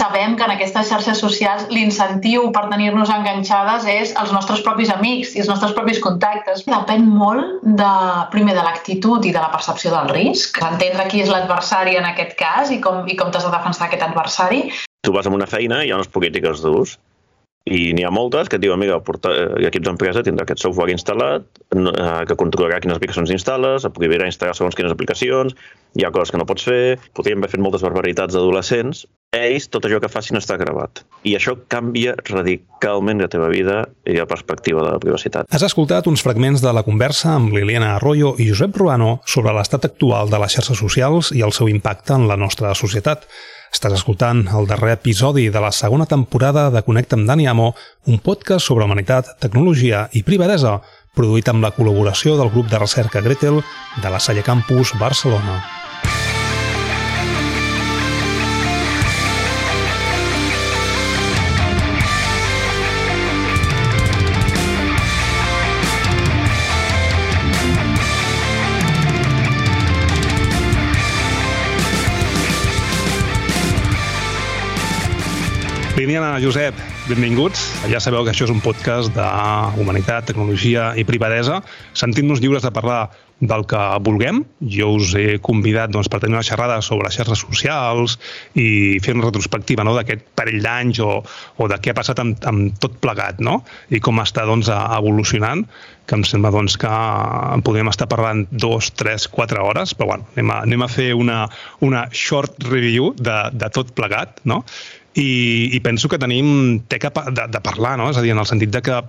sabem que en aquestes xarxes socials l'incentiu per tenir-nos enganxades és els nostres propis amics i els nostres propis contactes. Depèn molt de, primer de l'actitud i de la percepció del risc, entendre qui és l'adversari en aquest cas i com, i com t'has de defensar aquest adversari. Tu vas amb una feina i hi ha unes polítiques d'ús i n'hi ha moltes que et diuen, mira, eh, equips d'empresa tindrà aquest software instal·lat, eh, que controlarà quines aplicacions instal·les, et prohibirà instal·lar segons quines aplicacions, hi ha coses que no pots fer, podríem haver fet moltes barbaritats d'adolescents, ells, tot allò que facin està gravat. I això canvia radicalment la teva vida i la perspectiva de la privacitat. Has escoltat uns fragments de la conversa amb Liliana Arroyo i Josep Ruano sobre l'estat actual de les xarxes socials i el seu impacte en la nostra societat. Estàs escoltant el darrer episodi de la segona temporada de Connecta amb Dani Amo, un podcast sobre humanitat, tecnologia i privadesa, produït amb la col·laboració del grup de recerca Gretel de la Salle Campus Barcelona. Liliana, Josep, benvinguts. Ja sabeu que això és un podcast d'humanitat, tecnologia i privadesa. Sentint-nos lliures de parlar del que vulguem. Jo us he convidat doncs, per tenir una xerrada sobre xarxes socials i fer una retrospectiva no, d'aquest parell d'anys o, o de què ha passat amb, amb tot plegat no? i com està doncs, evolucionant que em sembla doncs, que en podem estar parlant dos, tres, quatre hores, però bueno, anem a, anem a fer una, una short review de, de tot plegat, no? I, i penso que tenim teca de, de parlar, no? és a dir, en el sentit de que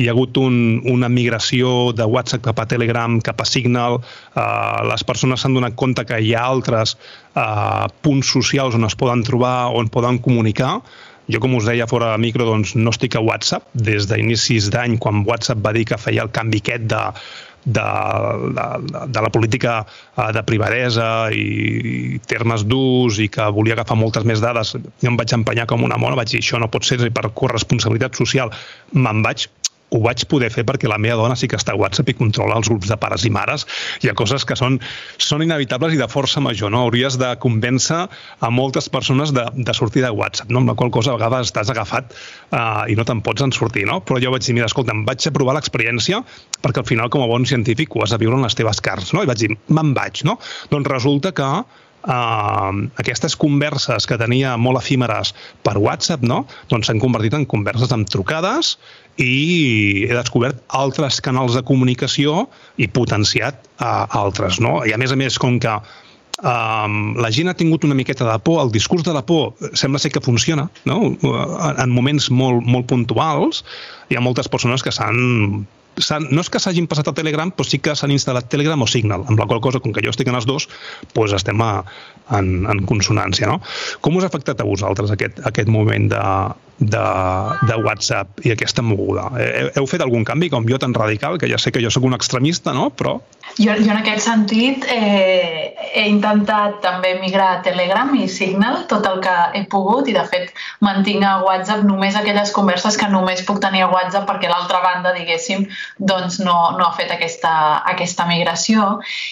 hi ha hagut un, una migració de WhatsApp cap a Telegram, cap a Signal, eh, les persones s'han donat compte que hi ha altres eh, punts socials on es poden trobar, on poden comunicar, jo, com us deia fora de micro, doncs no estic a WhatsApp des d'inicis d'any, quan WhatsApp va dir que feia el canvi aquest de, de, de, de la política eh, de privadesa i, i termes d'ús i que volia agafar moltes més dades, jo em vaig empenyar com una mona, vaig dir això no pot ser per corresponsabilitat social. Me'n vaig ho vaig poder fer perquè la meva dona sí que està a WhatsApp i controla els grups de pares i mares. Hi ha coses que són, són inevitables i de força major, no? Hauries de convèncer a moltes persones de, de sortir de WhatsApp, no? Amb la qual cosa a vegades estàs agafat uh, i no te'n pots en sortir, no? Però jo vaig dir, mira, escolta, em vaig a provar l'experiència perquè al final, com a bon científic, ho has de viure en les teves carns, no? I vaig dir, me'n vaig, no? Doncs resulta que Uh, aquestes converses que tenia molt efímeres per WhatsApp, no? doncs s'han convertit en converses amb trucades i he descobert altres canals de comunicació i potenciat uh, altres. No? I a més a més, com que um, la gent ha tingut una miqueta de por, el discurs de la por sembla ser que funciona, no? en moments molt, molt puntuals, hi ha moltes persones que s'han no és que s'hagin passat a Telegram, però sí que s'han instal·lat Telegram o Signal, amb la qual cosa, com que jo estic en els dos, doncs estem a, en, en consonància. No? Com us ha afectat a vosaltres aquest, aquest moment de, de, de WhatsApp i aquesta moguda? Heu, heu fet algun canvi, com jo, tan radical, que ja sé que jo sóc un extremista, no? però... Jo, jo en aquest sentit eh, he intentat també migrar a Telegram i Signal tot el que he pogut i de fet mantinc a WhatsApp només aquelles converses que només puc tenir a WhatsApp perquè l'altra banda, diguéssim, doncs no, no ha fet aquesta, aquesta migració.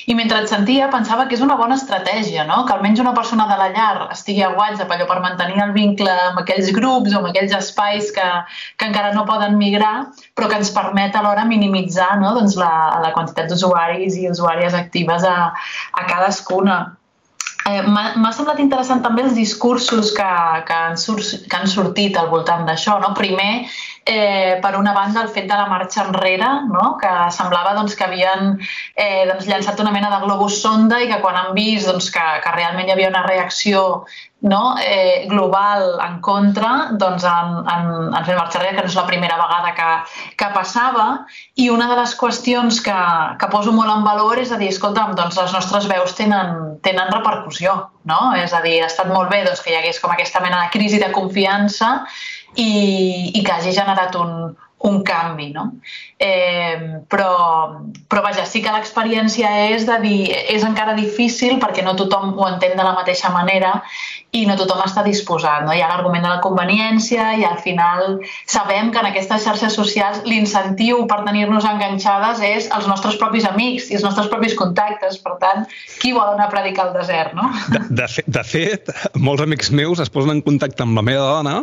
I mentre et sentia pensava que és una bona estratègia, no? que almenys una persona de la llar estigui a WhatsApp allò per mantenir el vincle amb aquells grups o amb aquells espais que, que encara no poden migrar, però que ens permet alhora minimitzar no? doncs la, la quantitat d'usuaris i usuàries actives a, a cadascuna. Eh, M'ha semblat interessant també els discursos que, que, han, sur que han sortit al voltant d'això. No? Primer, eh, per una banda, el fet de la marxa enrere, no? que semblava doncs, que havien eh, doncs, llançat una mena de globus sonda i que quan han vist doncs, que, que realment hi havia una reacció no? eh, global en contra, doncs han, han, han fet marxa enrere, que no és la primera vegada que, que passava. I una de les qüestions que, que poso molt en valor és a dir, escolta'm, doncs les nostres veus tenen, tenen repercussió, no? És a dir, ha estat molt bé doncs, que hi hagués com aquesta mena de crisi de confiança i, i que hagi generat un, un canvi, no? Eh, però, però vaja, sí que l'experiència és de dir, és encara difícil perquè no tothom ho entén de la mateixa manera i no tothom està disposat. No? Hi ha l'argument de la conveniència i al final sabem que en aquestes xarxes socials l'incentiu per tenir-nos enganxades és els nostres propis amics i els nostres propis contactes. Per tant, qui vol anar a predicar al desert, no? De, de, fet, de fet, molts amics meus es posen en contacte amb la meva dona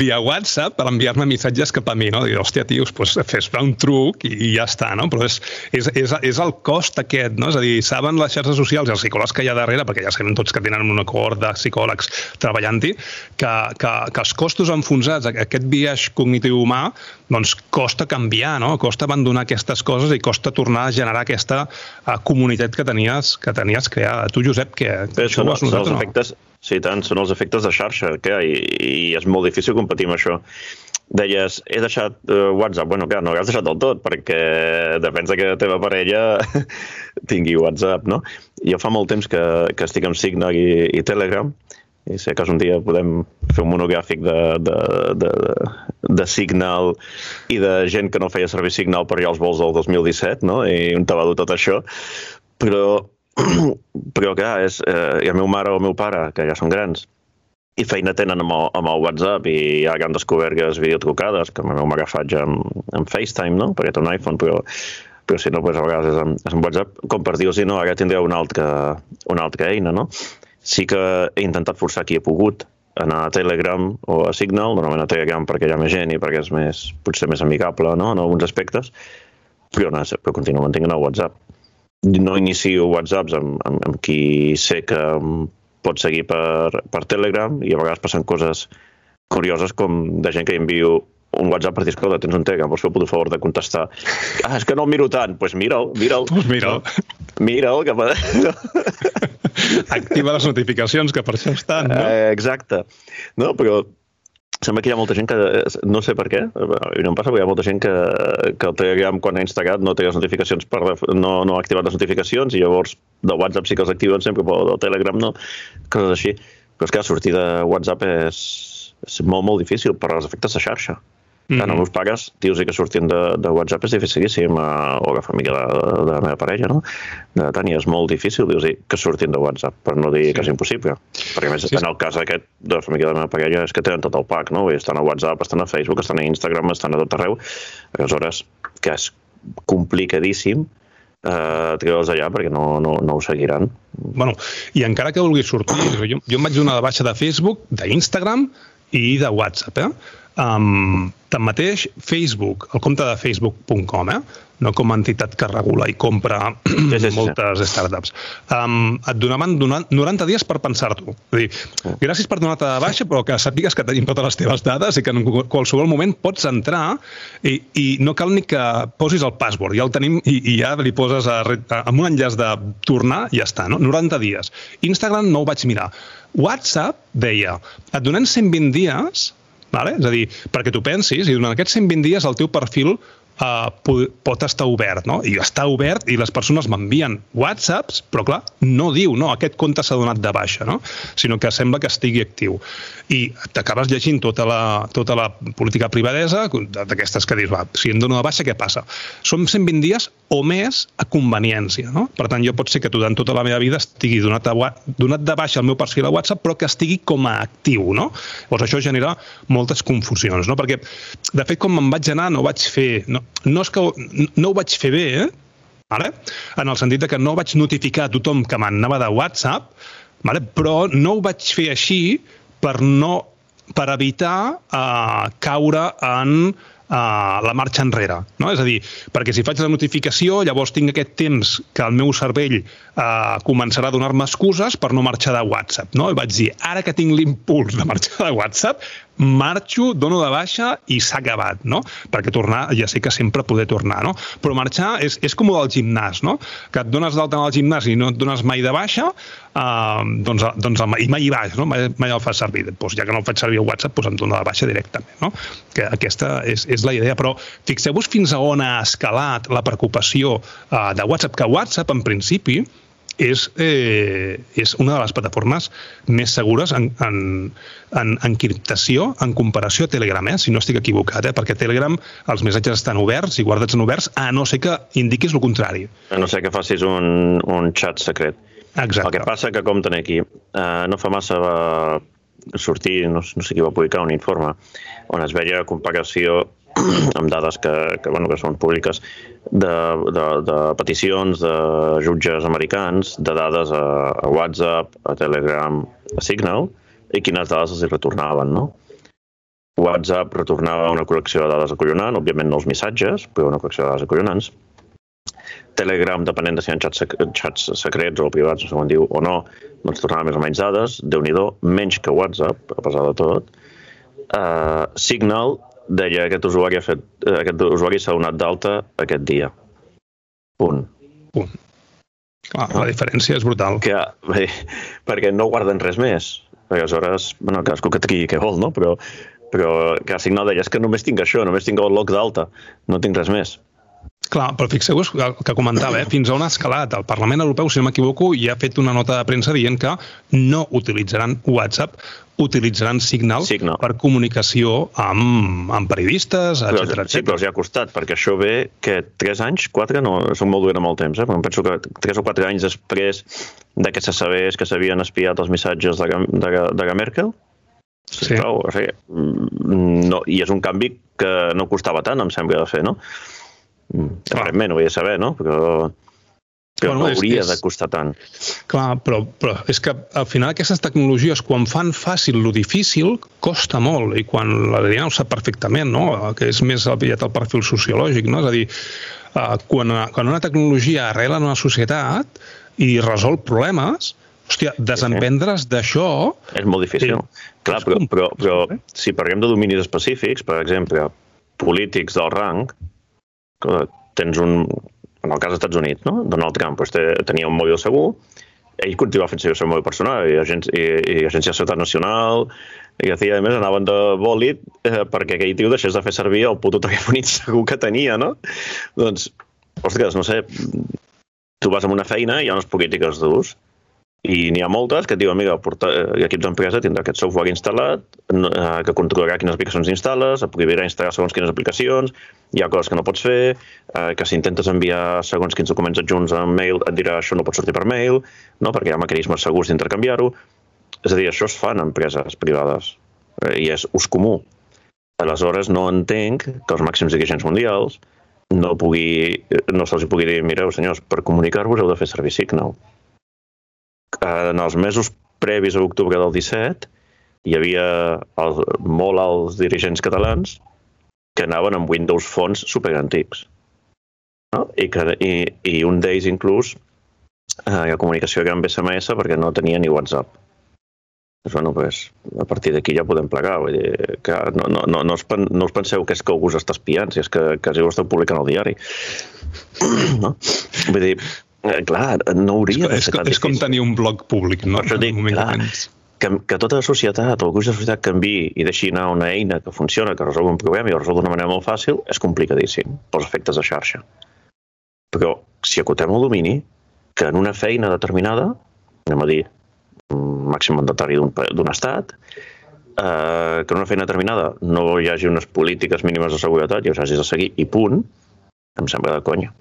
via WhatsApp per enviar-me missatges cap a mi, no? Dir, hòstia, tios, pues, fes un truc i, i ja està, no? Però és, és, és, és el cost aquest, no? És a dir, saben les xarxes socials i els psicòlegs que hi ha darrere, perquè ja sabem tots que tenen un acord de psicòlegs treballant-hi, que, que, que els costos enfonsats, aquest viatge cognitiu humà, doncs costa canviar, no? Costa abandonar aquestes coses i costa tornar a generar aquesta uh, comunitat que tenies, que tenies creada. Tu, Josep, que... Bé, això són, són els efectes, no? Sí, tant, són els efectes de xarxa que i, i és molt difícil competir amb això. Deies, he deixat uh, WhatsApp. Bueno, clar, no l'has deixat del tot, perquè depèn de que la teva parella tingui WhatsApp, no? Jo fa molt temps que, que estic amb Signal i, i Telegram, i sé que un dia podem fer un monogràfic de, de, de, de Signal i de gent que no feia servir Signal per allà als vols del 2017, no? I va dur tot això. Però però clar, és, eh, i el meu mare o el meu pare, que ja són grans, i feina tenen amb el, amb el WhatsApp i ja han descobert que les videotrucades, que el meu mare faig amb, amb FaceTime, no? perquè té un iPhone, però, però si no, pues, a vegades és amb, és amb WhatsApp, com per dir-los, no, ara tindreu una altra, una altra eina, no? Sí que he intentat forçar qui he pogut anar a Telegram o a Signal, normalment a Telegram perquè hi ha més gent i perquè és més, potser més amigable no? en alguns aspectes, però, no, però continuo mantenint el WhatsApp no inicio whatsapps amb, amb, amb qui sé que pot seguir per, per Telegram i a vegades passen coses curioses com de gent que envio un WhatsApp per dir, escolta, tens un Telegram, vols fer el favor de contestar? Ah, és que no el miro tant. Doncs pues mira'l, mira'l. Pues mira'l. Mira'l, que... Activa les notificacions, que per això estan, no? Eh, exacte. No, però sembla que hi ha molta gent que, no sé per què, a mi no em passa, però hi ha molta gent que, que el Telegram quan ha instal·lat no té les notificacions, per, no, no ha activat les notificacions i llavors de WhatsApp sí que els activen sempre, però del Telegram no, coses així. Però és que sortir de WhatsApp és, és molt, molt difícil per als efectes de xarxa. Mm -hmm. Tant els meus pares, tios que sortien de, de WhatsApp és dificilíssim, uh, o la família de, de la meva parella, no? De Tània, és molt difícil, dius, que surtin de WhatsApp, per no dir sí. que és impossible. Perquè, més, sí. en el cas aquest de la família de la meva parella és que tenen tot el pack, no? I estan a WhatsApp, estan a Facebook, estan a Instagram, estan a tot arreu. Aleshores, que és complicadíssim eh, treure'ls allà perquè no, no, no ho seguiran. Bueno, i encara que vulguis sortir, jo, jo em vaig donar de baixa de Facebook, d'Instagram i de WhatsApp, eh? Um, tanmateix, Facebook, el compte de facebook.com, eh? no com a entitat que regula i compra sí, sí, sí. moltes startups, um, et donaven 90 dies per pensar-t'ho. És dir, gràcies per donar-te de baixa, però que sàpigues que tenim totes les teves dades i que en qualsevol moment pots entrar i, i no cal ni que posis el password, ja el tenim i, i ja li poses a, a, amb un enllaç de tornar i ja està, no? 90 dies. Instagram no ho vaig mirar. WhatsApp deia, et donem 120 dies Vale? És a dir, perquè tu pensis, i durant aquests 120 dies el teu perfil uh, pot estar obert, no? I està obert i les persones m'envien whatsapps, però clar, no diu, no, aquest compte s'ha donat de baixa, no? Sinó que sembla que estigui actiu. I t'acabes llegint tota la, tota la política privadesa, d'aquestes que dius, va, si em dono de baixa, què passa? Són 120 dies o més a conveniència, no? Per tant, jo pot ser que durant tota la meva vida estigui donat, a, donat de baixa el meu perfil a WhatsApp, però que estigui com a actiu, no? Llavors això genera moltes confusions, no? Perquè, de fet, com me'n vaig anar, no vaig fer... No, no és que no ho vaig fer bé, eh? Vale? en el sentit de que no vaig notificar a tothom que m'anava de WhatsApp, vale? però no ho vaig fer així per no per evitar uh, caure en uh, la marxa enrere. No? És a dir, perquè si faig la notificació, llavors tinc aquest temps que el meu cervell uh, començarà a donar-me excuses per no marxar de WhatsApp. No? I vaig dir, ara que tinc l'impuls de marxar de WhatsApp, marxo, dono de baixa i s'ha acabat, no? Perquè tornar, ja sé que sempre poder tornar, no? Però marxar és, és com el gimnàs, no? Que et dones d'alta en el gimnàs i no et dones mai de baixa, eh, doncs, doncs i mai hi vas, no? Mai, mai el fas servir. Doncs, ja que no el faig servir a WhatsApp, doncs em dono de baixa directament, no? Que aquesta és, és la idea. Però fixeu-vos fins a on ha escalat la preocupació eh, de WhatsApp, que WhatsApp, en principi, és, eh, és una de les plataformes més segures en, en, en encriptació en comparació a Telegram, eh? si no estic equivocat, eh? perquè Telegram els missatges estan oberts i guardats en oberts, a no ser que indiquis el contrari. A no ser que facis un, un xat secret. Exacte. El que passa que, com tenir aquí, eh, no fa massa va sortir, no, no sé qui va publicar un informe, on es veia comparació amb dades que, que, bueno, que són públiques de, de, de peticions de jutges americans, de dades a, a WhatsApp, a Telegram, a Signal, i quines dades els retornaven, no? WhatsApp retornava una col·lecció de dades acollonant, òbviament no els missatges, però una col·lecció de dades acollonants. Telegram, depenent de si hi ha xats, xats secrets o privats, no sé com diu, o no, doncs tornava més o menys dades, déu nhi menys que WhatsApp, a pesar de tot. Uh, Signal deia aquest usuari ha fet, eh, aquest usuari s'ha donat d'alta aquest dia. Punt. Punt. Clar, la diferència és brutal. Que, bé, perquè no guarden res més. Perquè aleshores, bueno, cadascú que triï què vol, no? Però, però que el signal deia, és que només tinc això, només tinc el log d'alta, no tinc res més. Clar, però fixeu-vos el que comentava, eh? fins on ha escalat. El Parlament Europeu, si no m'equivoco, ja ha fet una nota de premsa dient que no utilitzaran WhatsApp, utilitzaran Signal, Signal. per comunicació amb, amb periodistes, etc. Però, sí, però els ha costat, perquè això ve que 3 anys, 4, no, són molt durant molt temps, eh? però em penso que 3 o 4 anys després de que se sabés que s'havien espiat els missatges de, de, de, de Merkel, Sí. Prou, o sigui, mm, no, I és un canvi que no costava tant, em sembla, de fer, no? Mm, Aparentment, ho he de saber, no? Però, però bueno, no hauria és, de costar tant. Clar, però, però és que al final aquestes tecnologies, quan fan fàcil lo difícil, costa molt. I quan l'Adrià ho sap perfectament, no? que és més aviat el perfil sociològic, no? és a dir, uh, quan, quan una tecnologia arrela en una societat i resol problemes, hòstia, desempendre's d'això... És molt difícil. Eh, Clar, però, però, però si parlem de dominis específics, per exemple, polítics del rang, que tens un... En el cas dels Estats Units, no? Donald Trump pues, tenia un mòbil segur, ell continuava fent el seu mòbil personal, i, agència, i, i Agència de Seguretat Nacional, i a més anaven de bòlit eh, perquè aquell tio deixés de fer servir el puto telèfon segur que tenia, no? Doncs, ostres, no sé, tu vas a una feina i hi ha unes polítiques d'ús, i n'hi ha moltes que et diuen, mira, eh, equips d'empresa tindrà aquest software instal·lat, eh, que controlarà quines aplicacions instal·les, et prohibirà instal·lar segons quines aplicacions, hi ha coses que no pots fer, eh, que si intentes enviar segons quins documents adjunts en mail et dirà això no pot sortir per mail, no? perquè hi ha mecanismes segurs d'intercanviar-ho. És a dir, això es fa en empreses privades i és ús comú. Aleshores, no entenc que els màxims dirigents mundials no, pugui, no se'ls pugui dir, mireu, senyors, per comunicar-vos heu de fer servir Signal en els mesos previs a l'octubre del 17 hi havia el, molt alts dirigents catalans que anaven amb Windows Phones superantics. No? I, que, i, I un d'ells inclús eh, ha comunicació amb SMS perquè no tenia ni WhatsApp. Doncs, bueno, pues, a partir d'aquí ja podem plegar. Vull dir, que no, no, no, no, us, no us penseu que és que algú us està espiant, si és que quasi ho esteu publicant al diari. no? Vull dir, Eh, clar, no hauria és, de ser tan és, és com tenir un blog públic, no? Per dic, clar, que, que tota la societat, o el gruix de societat canvi i deixi anar una eina que funciona, que resol un problema i ho resol d'una manera molt fàcil, és complicadíssim pels efectes de xarxa. Però si acotem el domini, que en una feina determinada, anem a dir, màxim mandatari d'un estat, eh, que en una feina determinada no hi hagi unes polítiques mínimes de seguretat i us hagis de seguir i punt, em sembla de conya.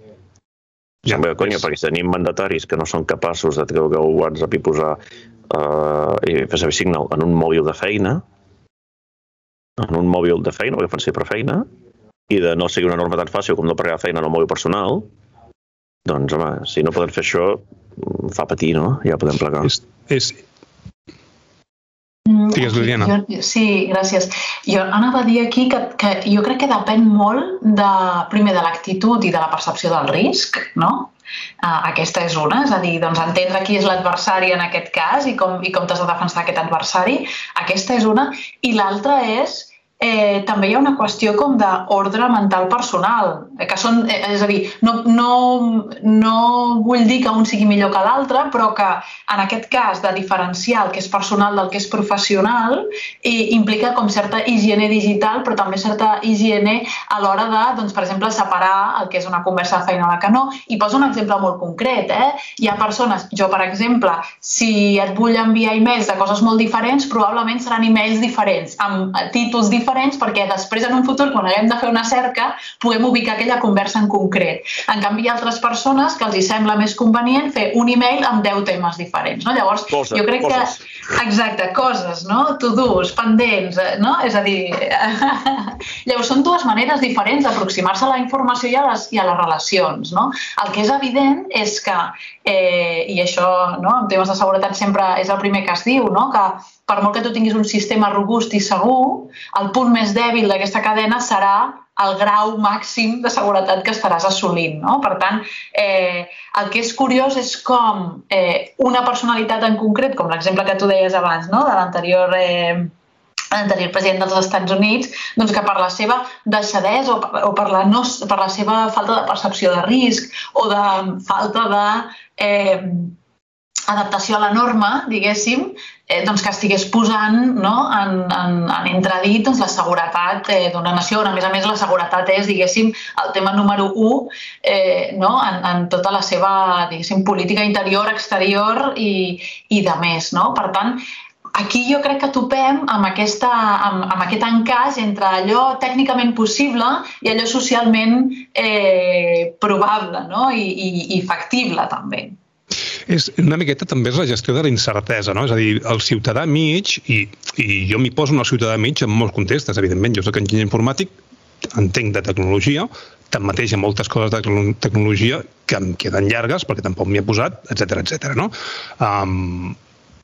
Ja, Sembla conya, és... perquè si tenim mandataris que no són capaços de treure el WhatsApp i posar uh, i fer servir Signal en un mòbil de feina, en un mòbil de feina, perquè fan ser per feina, i de no seguir una norma tan fàcil com no pagar feina en el mòbil personal, doncs, home, si no poden fer això, fa patir, no? Ja podem plegar. És, és, Digues, Liliana. Jo, sí, gràcies. Jo anava a dir aquí que, que jo crec que depèn molt de, primer de l'actitud i de la percepció del risc, no? Uh, aquesta és una, és a dir, doncs, entendre qui és l'adversari en aquest cas i com, i com t'has de defensar aquest adversari, aquesta és una, i l'altra és eh, també hi ha una qüestió com d'ordre mental personal, eh, que són, eh, és a dir, no, no, no vull dir que un sigui millor que l'altre, però que en aquest cas de diferenciar el que és personal del que és professional i implica com certa higiene digital, però també certa higiene a l'hora de, doncs, per exemple, separar el que és una conversa de feina a la que no. I poso un exemple molt concret. Eh? Hi ha persones, jo, per exemple, si et vull enviar e-mails de coses molt diferents, probablement seran e-mails diferents, amb títols diferents diferents perquè després en un futur, quan haguem de fer una cerca, puguem ubicar aquella conversa en concret. En canvi, hi ha altres persones que els hi sembla més convenient fer un email amb 10 temes diferents. No? Llavors, Cosa, jo crec coses. que... Exacte, coses, no? To-dos, pendents, eh, no? És a dir... Llavors, són dues maneres diferents d'aproximar-se a la informació i a, les, i a les relacions, no? El que és evident és que, eh, i això no, en temes de seguretat sempre és el primer que es diu, no? que per molt que tu tinguis un sistema robust i segur, el punt més dèbil d'aquesta cadena serà el grau màxim de seguretat que estaràs assolint. No? Per tant, eh, el que és curiós és com eh, una personalitat en concret, com l'exemple que tu deies abans, no? de l'anterior eh, l'anterior president dels Estats Units, doncs que per la seva deixadesa o, per, o per, la no, per la seva falta de percepció de risc o de falta de eh, adaptació a la norma, diguéssim, eh, doncs que estigués posant no, en, en, en entredit doncs, la seguretat eh, d'una nació, on a més a més la seguretat és, diguéssim, el tema número 1 eh, no, en, en tota la seva, política interior, exterior i, i de més. No? Per tant, aquí jo crec que topem amb, aquesta, amb, amb aquest encaix entre allò tècnicament possible i allò socialment eh, probable no? I, i, i factible també. És una miqueta també és la gestió de la incertesa, no? És a dir, el ciutadà mig, i, i jo m'hi poso en el ciutadà mig en molts contextes, evidentment, jo soc enginyer informàtic, entenc de tecnologia, tanmateix hi ha moltes coses de tecnologia que em queden llargues perquè tampoc m'hi he posat, etc etc. no? Um,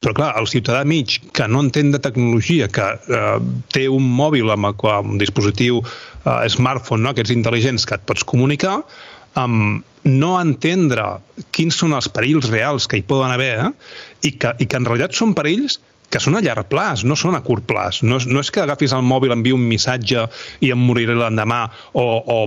però clar, el ciutadà mig que no entén de tecnologia, que eh, té un mòbil amb, amb un dispositiu eh, smartphone, no? aquests intel·ligents que et pots comunicar, um, no entendre quins són els perills reals que hi poden haver eh? I, que, i que en realitat són perills que són a llarg plaç, no són a curt plaç. No no és que agafis el mòbil, enviï un missatge i em moriré l'endemà o, o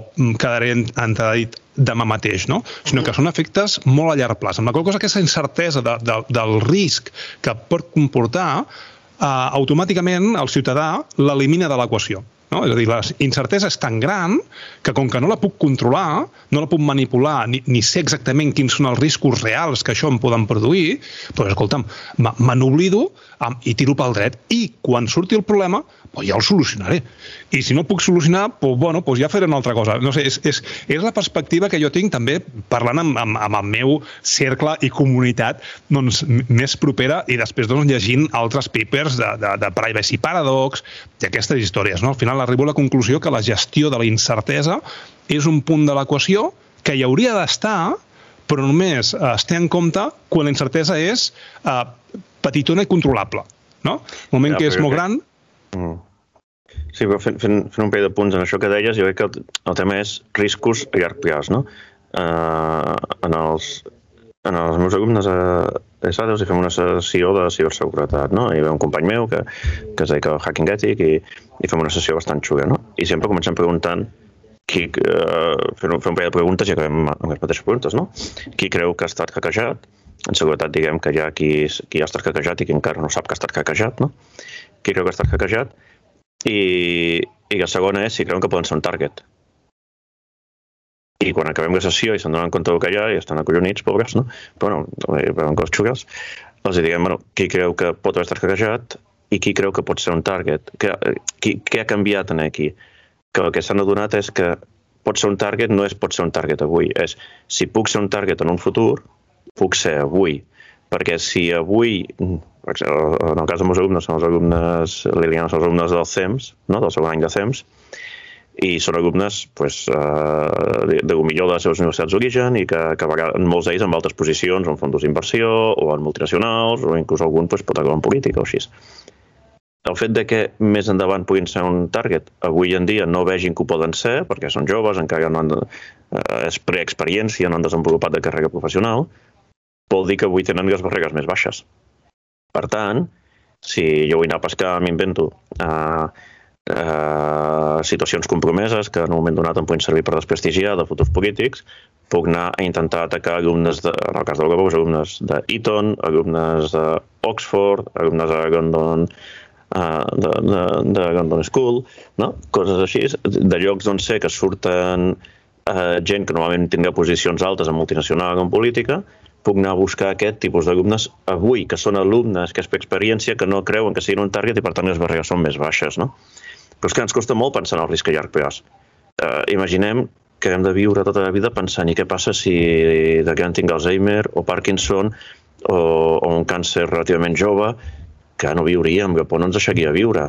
quedaré entredit demà mateix, no? sinó que són efectes molt a llarg plaç. Amb la qual cosa aquesta incertesa de, de, del risc que pot comportar, eh, automàticament el ciutadà l'elimina de l'equació. No? És a dir, la incertesa és tan gran que com que no la puc controlar, no la puc manipular, ni, ni sé exactament quins són els riscos reals que això em poden produir, doncs escolta'm, me n'oblido i tiro pel dret. I quan surti el problema, pues ja el solucionaré. I si no puc solucionar, pues, bueno, pues ja faré una altra cosa. No sé, és, és, és la perspectiva que jo tinc també parlant amb, amb, amb el meu cercle i comunitat doncs, més propera i després doncs, llegint altres papers de, de, de Privacy Paradox i aquestes històries. No? Al final arribo a la conclusió que la gestió de la incertesa és un punt de l'equació que hi hauria d'estar, però només eh, es té en compte quan la incertesa és eh, petitona i controlable. No? El moment ja, que és molt gran, Mm. Sí, però fent, fent, fent un parell de punts en això que deies, jo crec que el, el tema és riscos a llarg plaç, no? Uh, en, els, en els meus alumnes a ESADES hi fem una sessió de ciberseguretat, no? Hi ve un company meu que, que es dedica al hacking ètic i, i fem una sessió bastant xula, no? I sempre comencem preguntant qui, uh, fent, un, fent un parell de preguntes i acabem amb les mateixes preguntes, no? Qui creu que ha estat hackejat? En seguretat diguem que hi ha qui, qui ha estat hackejat i qui encara no sap que ha estat hackejat, no? qui creu que està hackejat, i, i la segona és si creuen que poden ser un target. I quan acabem la sessió i se'n donen compte del que hi ha i estan acollonits, pobres, no? Però bueno, veuen coses xugues, els diguem, bueno, qui creu que pot haver estat hackejat i qui creu que pot ser un target. Que, qui, què ha canviat en aquí? Que el que s'han adonat és que pot ser un target no és pot ser un target avui, és si puc ser un target en un futur, puc ser avui. Perquè si avui en el cas dels meus alumnes, són els alumnes, Liliana són els alumnes del CEMS, no? del segon any de CEMS, i són alumnes pues, eh, de, de millor de les seves universitats d'origen i que, que vegades, molts d'ells amb altres posicions en fons d'inversió o en multinacionals o inclús algun pues, pot acabar en política o així. El fet de que més endavant puguin ser un target, avui en dia no vegin que ho poden ser, perquè són joves, encara no han eh, és preexperiència, no han desenvolupat de carrera professional, vol dir que avui tenen les barreres més baixes. Per tant, si jo vull anar a pescar, m'invento, uh, eh, situacions compromeses que en un moment donat em poden servir per desprestigiar de futurs polítics, puc anar a intentar atacar alumnes, de, en el cas Globo, alumnes de Eton, alumnes d'Oxford, alumnes de London, uh, de, de, de London School, no? coses així, de llocs on sé que surten uh, gent que normalment tindrà posicions altes en multinacional o en política, puc anar a buscar aquest tipus d'alumnes avui, que són alumnes que és per experiència, que no creuen que siguin un target i per tant les barreres són més baixes. No? Però és que ens costa molt pensar en el risc a llarg plaç. Uh, imaginem que hem de viure tota la vida pensant i què passa si de gran tinc Alzheimer o Parkinson o, o un càncer relativament jove que no viuríem, que no ens deixaria viure.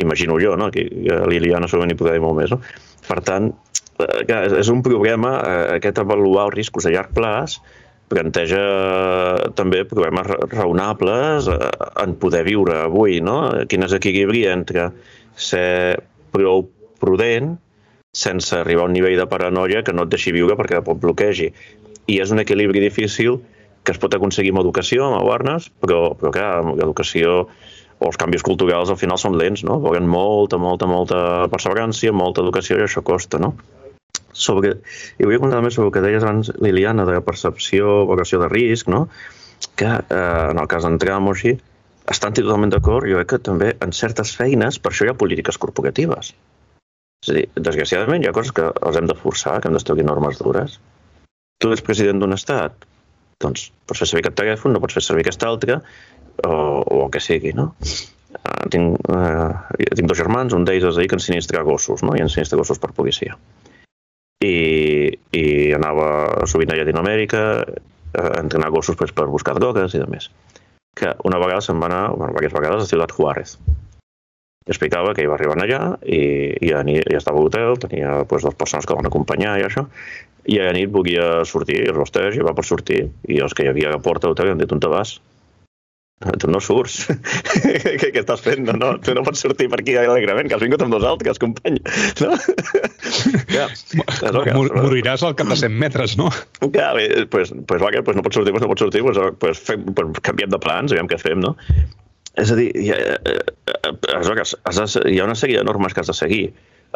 Imagino jo, no? Aquí Liliana segurament hi podrà dir molt més, no? Per tant, eh, és un problema eh, aquest avaluar els riscos a llarg plaç planteja també problemes raonables eh, en poder viure avui, no? Quin és l'equilibri entre ser prou prudent sense arribar a un nivell de paranoia que no et deixi viure perquè pot bloquegi. I és un equilibri difícil que es pot aconseguir amb educació, amb awareness, però, però clar, l'educació o els canvis culturals al final són lents, no? Volen molta, molta, molta perseverància, molta educació i això costa, no? Sobre, I vull contar més sobre el que deies abans, Liliana, de percepció, vocació de risc, no? que eh, en el cas d'entram o així, estan totalment d'acord, jo crec que també en certes feines, per això hi ha polítiques corporatives. És a dir, desgraciadament hi ha coses que els hem de forçar, que hem d'establir normes dures. Tu ets president d'un estat, doncs pots fer servir aquest telèfon, no pots fer servir aquest altre, o, o el que sigui, no? Uh, tinc, uh, tinc dos germans, un d'ells es dedica a ensinistrar gossos, no? i ensinistra gossos per policia i, i anava sovint a Llatinoamèrica a entrenar gossos pues, per buscar drogues i de més. Que una vegada se'n va anar, bueno, diverses vegades, a Ciutat Juárez. I explicava que hi va arribar allà i, i a nit, estava a l'hotel, tenia pues, dues persones que van acompanyar i això, i a nit volia sortir, els i va per sortir, i els que hi havia a la porta de l'hotel han dit on te vas? Tu no surts. què, què estàs fent? No, no, tu no pots sortir per aquí alegrement, que has vingut amb dos altres, company. No? ja, Mor moriràs al cap de 100 metres, no? Ja, bé, pues, pues, va, pues no pots sortir, pues no pots sortir, pues, pues, fem, pues canviem de plans, aviam què fem, no? És a dir, hi ha, eh, eh, has, has, hi ha una sèrie de normes que has de seguir.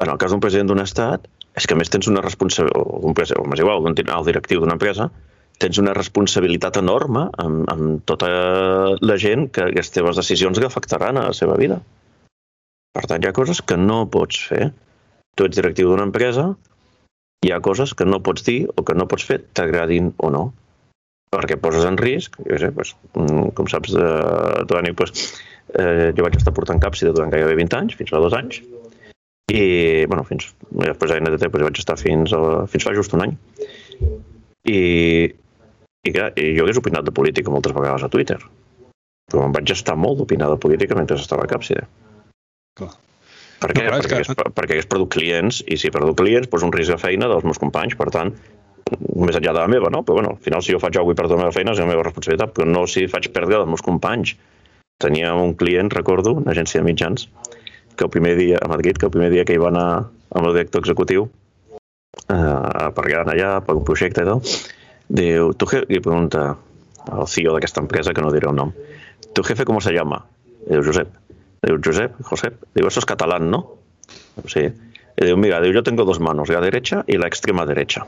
En el cas d'un president d'un estat, és que a més tens una responsabilitat, un president, o més igual, un alt directiu d'una empresa, tens una responsabilitat enorme amb, amb tota la gent que les teves decisions que afectaran a la seva vida. Per tant, hi ha coses que no pots fer. Tu ets directiu d'una empresa, hi ha coses que no pots dir o que no pots fer, t'agradin o no. Perquè poses en risc, jo sé, pues, mm, com saps, eh, Toni, pues, eh, jo vaig estar portant capsida durant gairebé 20 anys, fins fa dos anys, i, bueno, fins, després a NTT pues, vaig estar fins, a, fins fa just un any. I, i, clar, jo hagués opinat de política moltes vegades a Twitter, però em vaig estar molt d'opinar de política mentre estava a Capside. Clar. Per què? No, perquè, que... hagués, perquè hagués perdut clients, i si he perdut clients, doncs un risc de feina dels meus companys, per tant, més enllà de la meva, no? Però bueno, al final si jo faig alguna cosa i perdo la meva feina és la meva responsabilitat, però no si faig perdre dels meus companys. Tenia un client, recordo, una agència de mitjans, que el primer dia, a Madrid, que el primer dia que hi va anar amb el director executiu, eh, per allà, per un projecte i tal, Diu, tu jefe, li pregunta al CEO d'aquesta empresa, que no diré el nom, tu jefe com se llama? I diu, Josep. Diu, Josep, Josep. Diu, eso es catalán, ¿no? Sí. I diu, mira, diu, yo tengo dos manos, la derecha y la extrema derecha.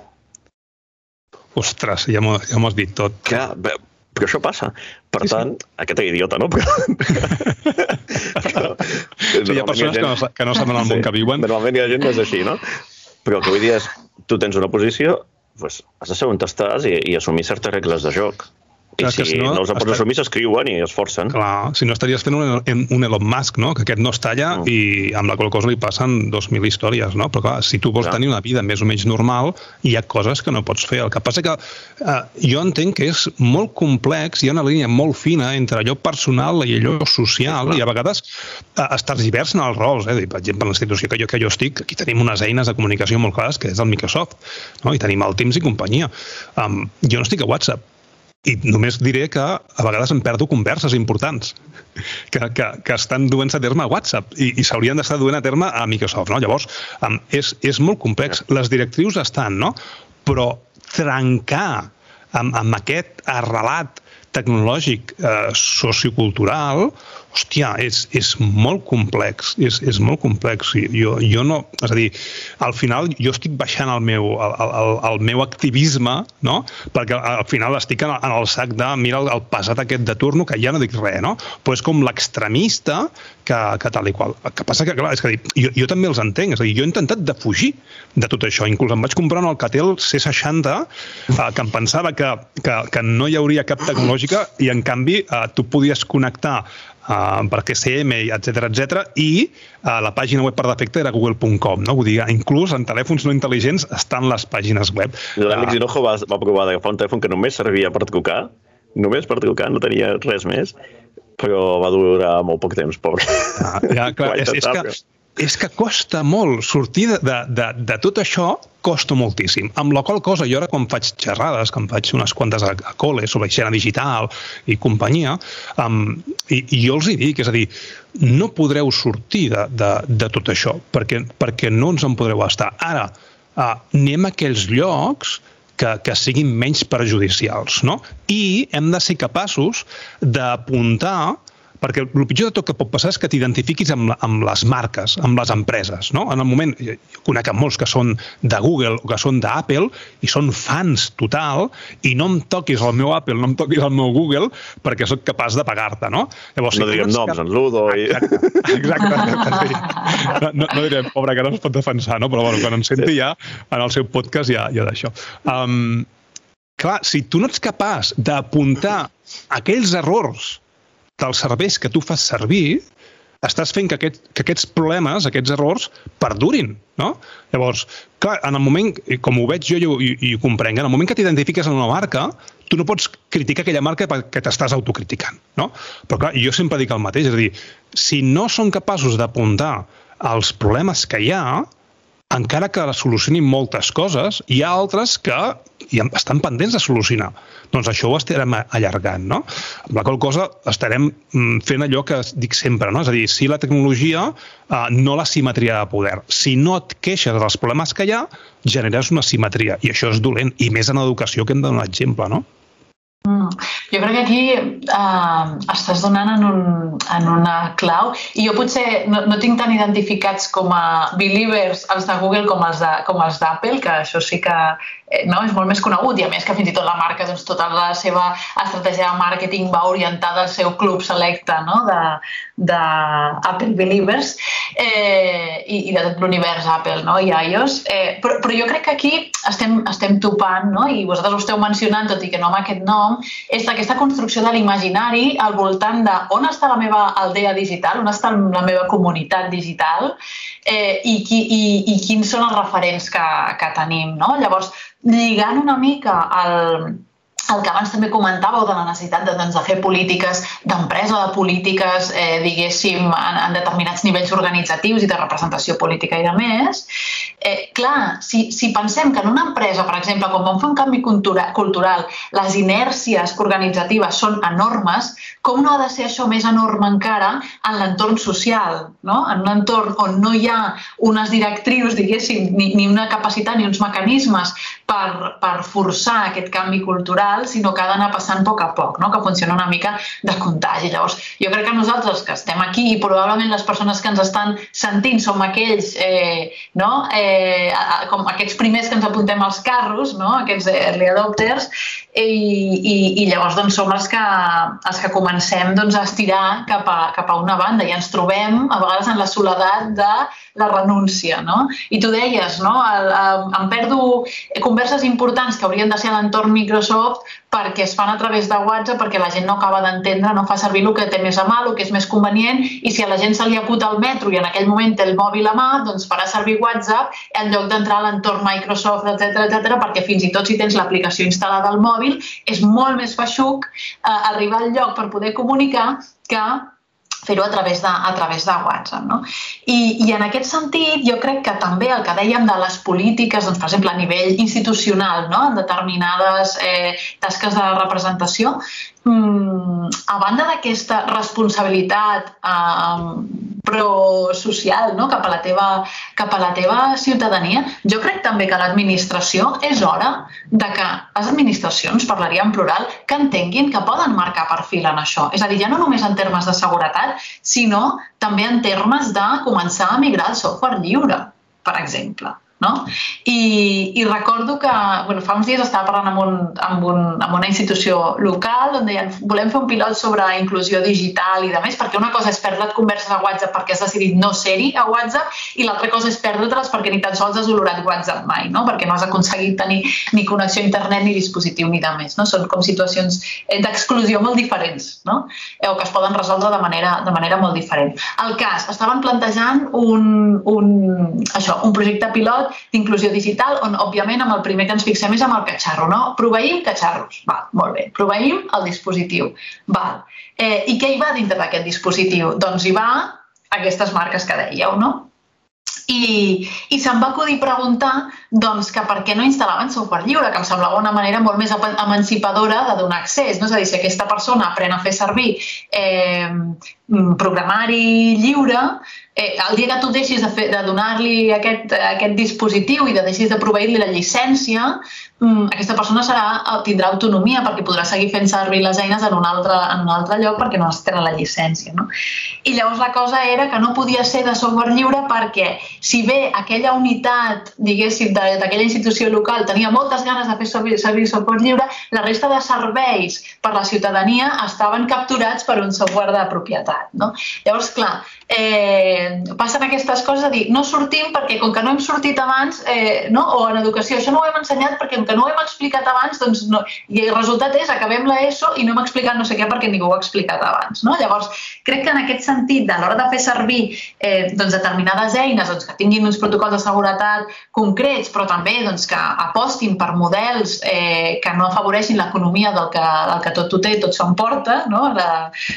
Ostres, ja m'ho ja has dit tot. Clar, però això passa. Per sí, tant, sí. aquest idiota, no? Però... però sí, hi ha persones hi ha gent... que, no, que no saben el món sí. que viuen. Normalment hi ha gent que és així, no? Però el que vull dir és, tu tens una posició, pues, has de saber on estàs i, i assumir certes regles de joc. I Clar, si, si no, no els pots assumir, s'escriuen i es forcen. Clar, si no estaries fent un, un Elon Musk, no? que aquest no es talla mm. i amb la qual cosa li passen 2.000 històries, no? Però clar, si tu vols clar. tenir una vida més o menys normal, hi ha coses que no pots fer. El que passa que eh, jo entenc que és molt complex, hi ha una línia molt fina entre allò personal i allò social, sí, i a vegades eh, estàs divers en els rols. Eh? Per exemple, en la institució que jo, que jo estic, aquí tenim unes eines de comunicació molt clares, que és el Microsoft, no? i tenim el Teams i companyia. Um, jo no estic a WhatsApp, i només diré que a vegades em perdo converses importants que, que, que estan duent-se a terme a WhatsApp i, i s'haurien d'estar duent a terme a Microsoft. No? Llavors, és, és molt complex. Les directrius estan, no? però trencar amb, amb aquest arrelat tecnològic eh, sociocultural, hòstia, és, és molt complex, és, és molt complex. Jo, jo no, és a dir, al final jo estic baixant el meu, el, el, el meu activisme, no? perquè al final estic en, en el sac de, mira el, el passat aquest de turno, que ja no dic res, no? però és com l'extremista que, que tal i qual. El que passa que, clar, és que jo, jo també els entenc, és a dir, jo he intentat de fugir de tot això, inclús em vaig comprar un Alcatel C60 eh, que em pensava que, que, que no hi hauria cap tecnològica i en canvi eh, tu podies connectar uh, per TCM, etc etc i uh, la pàgina web per defecte era google.com, no? Vull dir, inclús en telèfons no intel·ligents estan les pàgines web. L'Àlex uh, Hinojo va, va provar d'agafar un telèfon que només servia per trucar, només per trucar, no tenia res més, però va durar molt poc temps, pobre. Ah, ja, clar, és, és que és que costa molt sortir de, de, de, de tot això, costa moltíssim. Amb la qual cosa, jo ara quan faig xerrades, que em faig unes quantes a, a col·le sobre higiene digital i companyia, um, i, i jo els hi dic, és a dir, no podreu sortir de, de, de tot això, perquè, perquè no ens en podreu estar. Ara, uh, anem a aquells llocs que, que siguin menys perjudicials, no? I hem de ser capaços d'apuntar perquè el pitjor de tot que pot passar és que t'identifiquis amb, amb les marques, amb les empreses. No? En el moment, jo conec molts que són de Google o que són d'Apple i són fans total i no em toquis el meu Apple, no em toquis el meu Google perquè sóc capaç de pagar-te. No, Llavors, no si diguem noms, cap... en Ludo... I... Exacte, exacte. No, no, no direm, pobre, que no es pot defensar, no? però bueno, quan en senti ja en el seu podcast ja, ja d'això. Um, clar, si tu no ets capaç d'apuntar aquells errors dels serveis que tu fas servir, estàs fent que, aquest, que aquests problemes, aquests errors, perdurin, no? Llavors, clar, en el moment, com ho veig jo i, i, i ho comprenc, en el moment que t'identifiques en una marca, tu no pots criticar aquella marca perquè t'estàs autocriticant, no? Però clar, jo sempre dic el mateix, és a dir, si no són capaços d'apuntar els problemes que hi ha, encara que solucionin moltes coses, hi ha altres que estan pendents de solucionar. Doncs això ho estarem allargant, no? Amb la qual cosa estarem mm, fent allò que dic sempre, no? És a dir, si la tecnologia, eh, no la simetria de poder. Si no et queixes dels problemes que hi ha, generes una simetria, i això és dolent, i més en educació que hem de donar exemple, no? Mm. Jo crec que aquí uh, estàs donant en, un, en una clau i jo potser no, no tinc tan identificats com a believers els de Google com els d'Apple, que això sí que eh, no, és molt més conegut i a més que fins i tot la marca, doncs, tota la seva estratègia de màrqueting va orientada al seu club selecte no? de, de Apple Believers eh, i, i de tot l'univers Apple no? i iOS. Eh, però, però jo crec que aquí estem, estem topant, no? i vosaltres ho esteu mencionant, tot i que no amb aquest nom, és aquesta construcció de l'imaginari al voltant de on està la meva aldea digital, on està la meva comunitat digital eh, i, qui, i, i quins són els referents que, que tenim. No? Llavors, lligant una mica el, el que abans també comentàveu de la necessitat de, doncs, de fer polítiques d'empresa, de polítiques, eh, diguéssim, en, en determinats nivells organitzatius i de representació política i de més, eh, clar, si, si pensem que en una empresa, per exemple, quan vam fer un canvi cultura, cultural, les inèrcies organitzatives són enormes, com no ha de ser això més enorme encara en l'entorn social, no? en un entorn on no hi ha unes directrius, diguéssim, ni, ni una capacitat ni uns mecanismes per, per forçar aquest canvi cultural, sinó que ha d'anar passant a poc a poc, no? que funciona una mica de contagi. Llavors, jo crec que nosaltres que estem aquí i probablement les persones que ens estan sentint som aquells eh, no? eh, com aquests primers que ens apuntem als carros, no? aquests early adopters, i, i, i llavors doncs, som els que, els que comencem doncs, a estirar cap a, cap a una banda i ens trobem a vegades en la soledat de la renúncia. No? I tu deies, no? el, el, em perdo converses importants que haurien de ser a l'entorn Microsoft perquè es fan a través de WhatsApp, perquè la gent no acaba d'entendre, no fa servir el que té més a mà, el que és més convenient, i si a la gent se li aputa el metro i en aquell moment té el mòbil a mà, doncs farà servir WhatsApp en lloc d'entrar a l'entorn Microsoft, etc etc, perquè fins i tot si tens l'aplicació instal·lada al mòbil, és molt més feixuc eh, arribar al lloc per poder comunicar que fer-ho a, través de, a través de WhatsApp. No? I, I en aquest sentit, jo crec que també el que dèiem de les polítiques, doncs, per exemple, a nivell institucional, no? en determinades eh, tasques de representació, mm, a banda d'aquesta responsabilitat eh, pro-social no? cap, a la teva, cap a la teva ciutadania. Jo crec també que l'administració és hora de que les administracions, parlaria en plural, que entenguin que poden marcar perfil en això. És a dir, ja no només en termes de seguretat, sinó també en termes de començar a migrar al software lliure, per exemple. No? I, I recordo que bueno, fa uns dies estava parlant amb, un, amb, un, amb una institució local on deien volem fer un pilot sobre inclusió digital i de més, perquè una cosa és perdre't converses a WhatsApp perquè has decidit no ser-hi a WhatsApp i l'altra cosa és perdre-te-les perquè ni tan sols has olorat WhatsApp mai, no? perquè no has aconseguit tenir ni connexió a internet ni dispositiu ni de més. No? Són com situacions eh, d'exclusió molt diferents no? O que es poden resoldre de manera, de manera molt diferent. El cas, estaven plantejant un, un, això, un projecte pilot d'inclusió digital, on, òbviament, amb el primer que ens fixem és amb el catxarro, no? Proveïm catxarros. Val, molt bé. Proveïm el dispositiu. Val. Eh, I què hi va dintre d'aquest dispositiu? Doncs hi va aquestes marques que dèieu, no? I, i se'm va acudir preguntar doncs, que per què no instal·laven software lliure, que em semblava una manera molt més emancipadora de donar accés. No? És a dir, si aquesta persona aprèn a fer servir eh, programari lliure, eh, el dia que tu deixis de, fer, de donar-li aquest, aquest dispositiu i de deixis de proveir-li la llicència, mm, aquesta persona serà, eh, tindrà autonomia perquè podrà seguir fent servir les eines en un altre, en un altre lloc perquè no es tenen la llicència. No? I llavors la cosa era que no podia ser de software lliure perquè si bé aquella unitat, diguéssim, d'aquella institució local tenia moltes ganes de fer servir, software lliure, la resta de serveis per la ciutadania estaven capturats per un software de propietat. No? Llavors, clar, eh, passen aquestes coses a dir, no sortim perquè com que no hem sortit abans, eh, no? o en educació, això no ho hem ensenyat perquè com que no ho hem explicat abans, doncs no. i el resultat és acabem l'ESO i no hem explicat no sé què perquè ningú ho ha explicat abans. No? Llavors, crec que en aquest sentit, a l'hora de fer servir eh, doncs, determinades eines doncs, que tinguin uns protocols de seguretat concrets, però també doncs, que apostin per models eh, que no afavoreixin l'economia del, que, del que tot ho té, tot s'ho emporta, no? la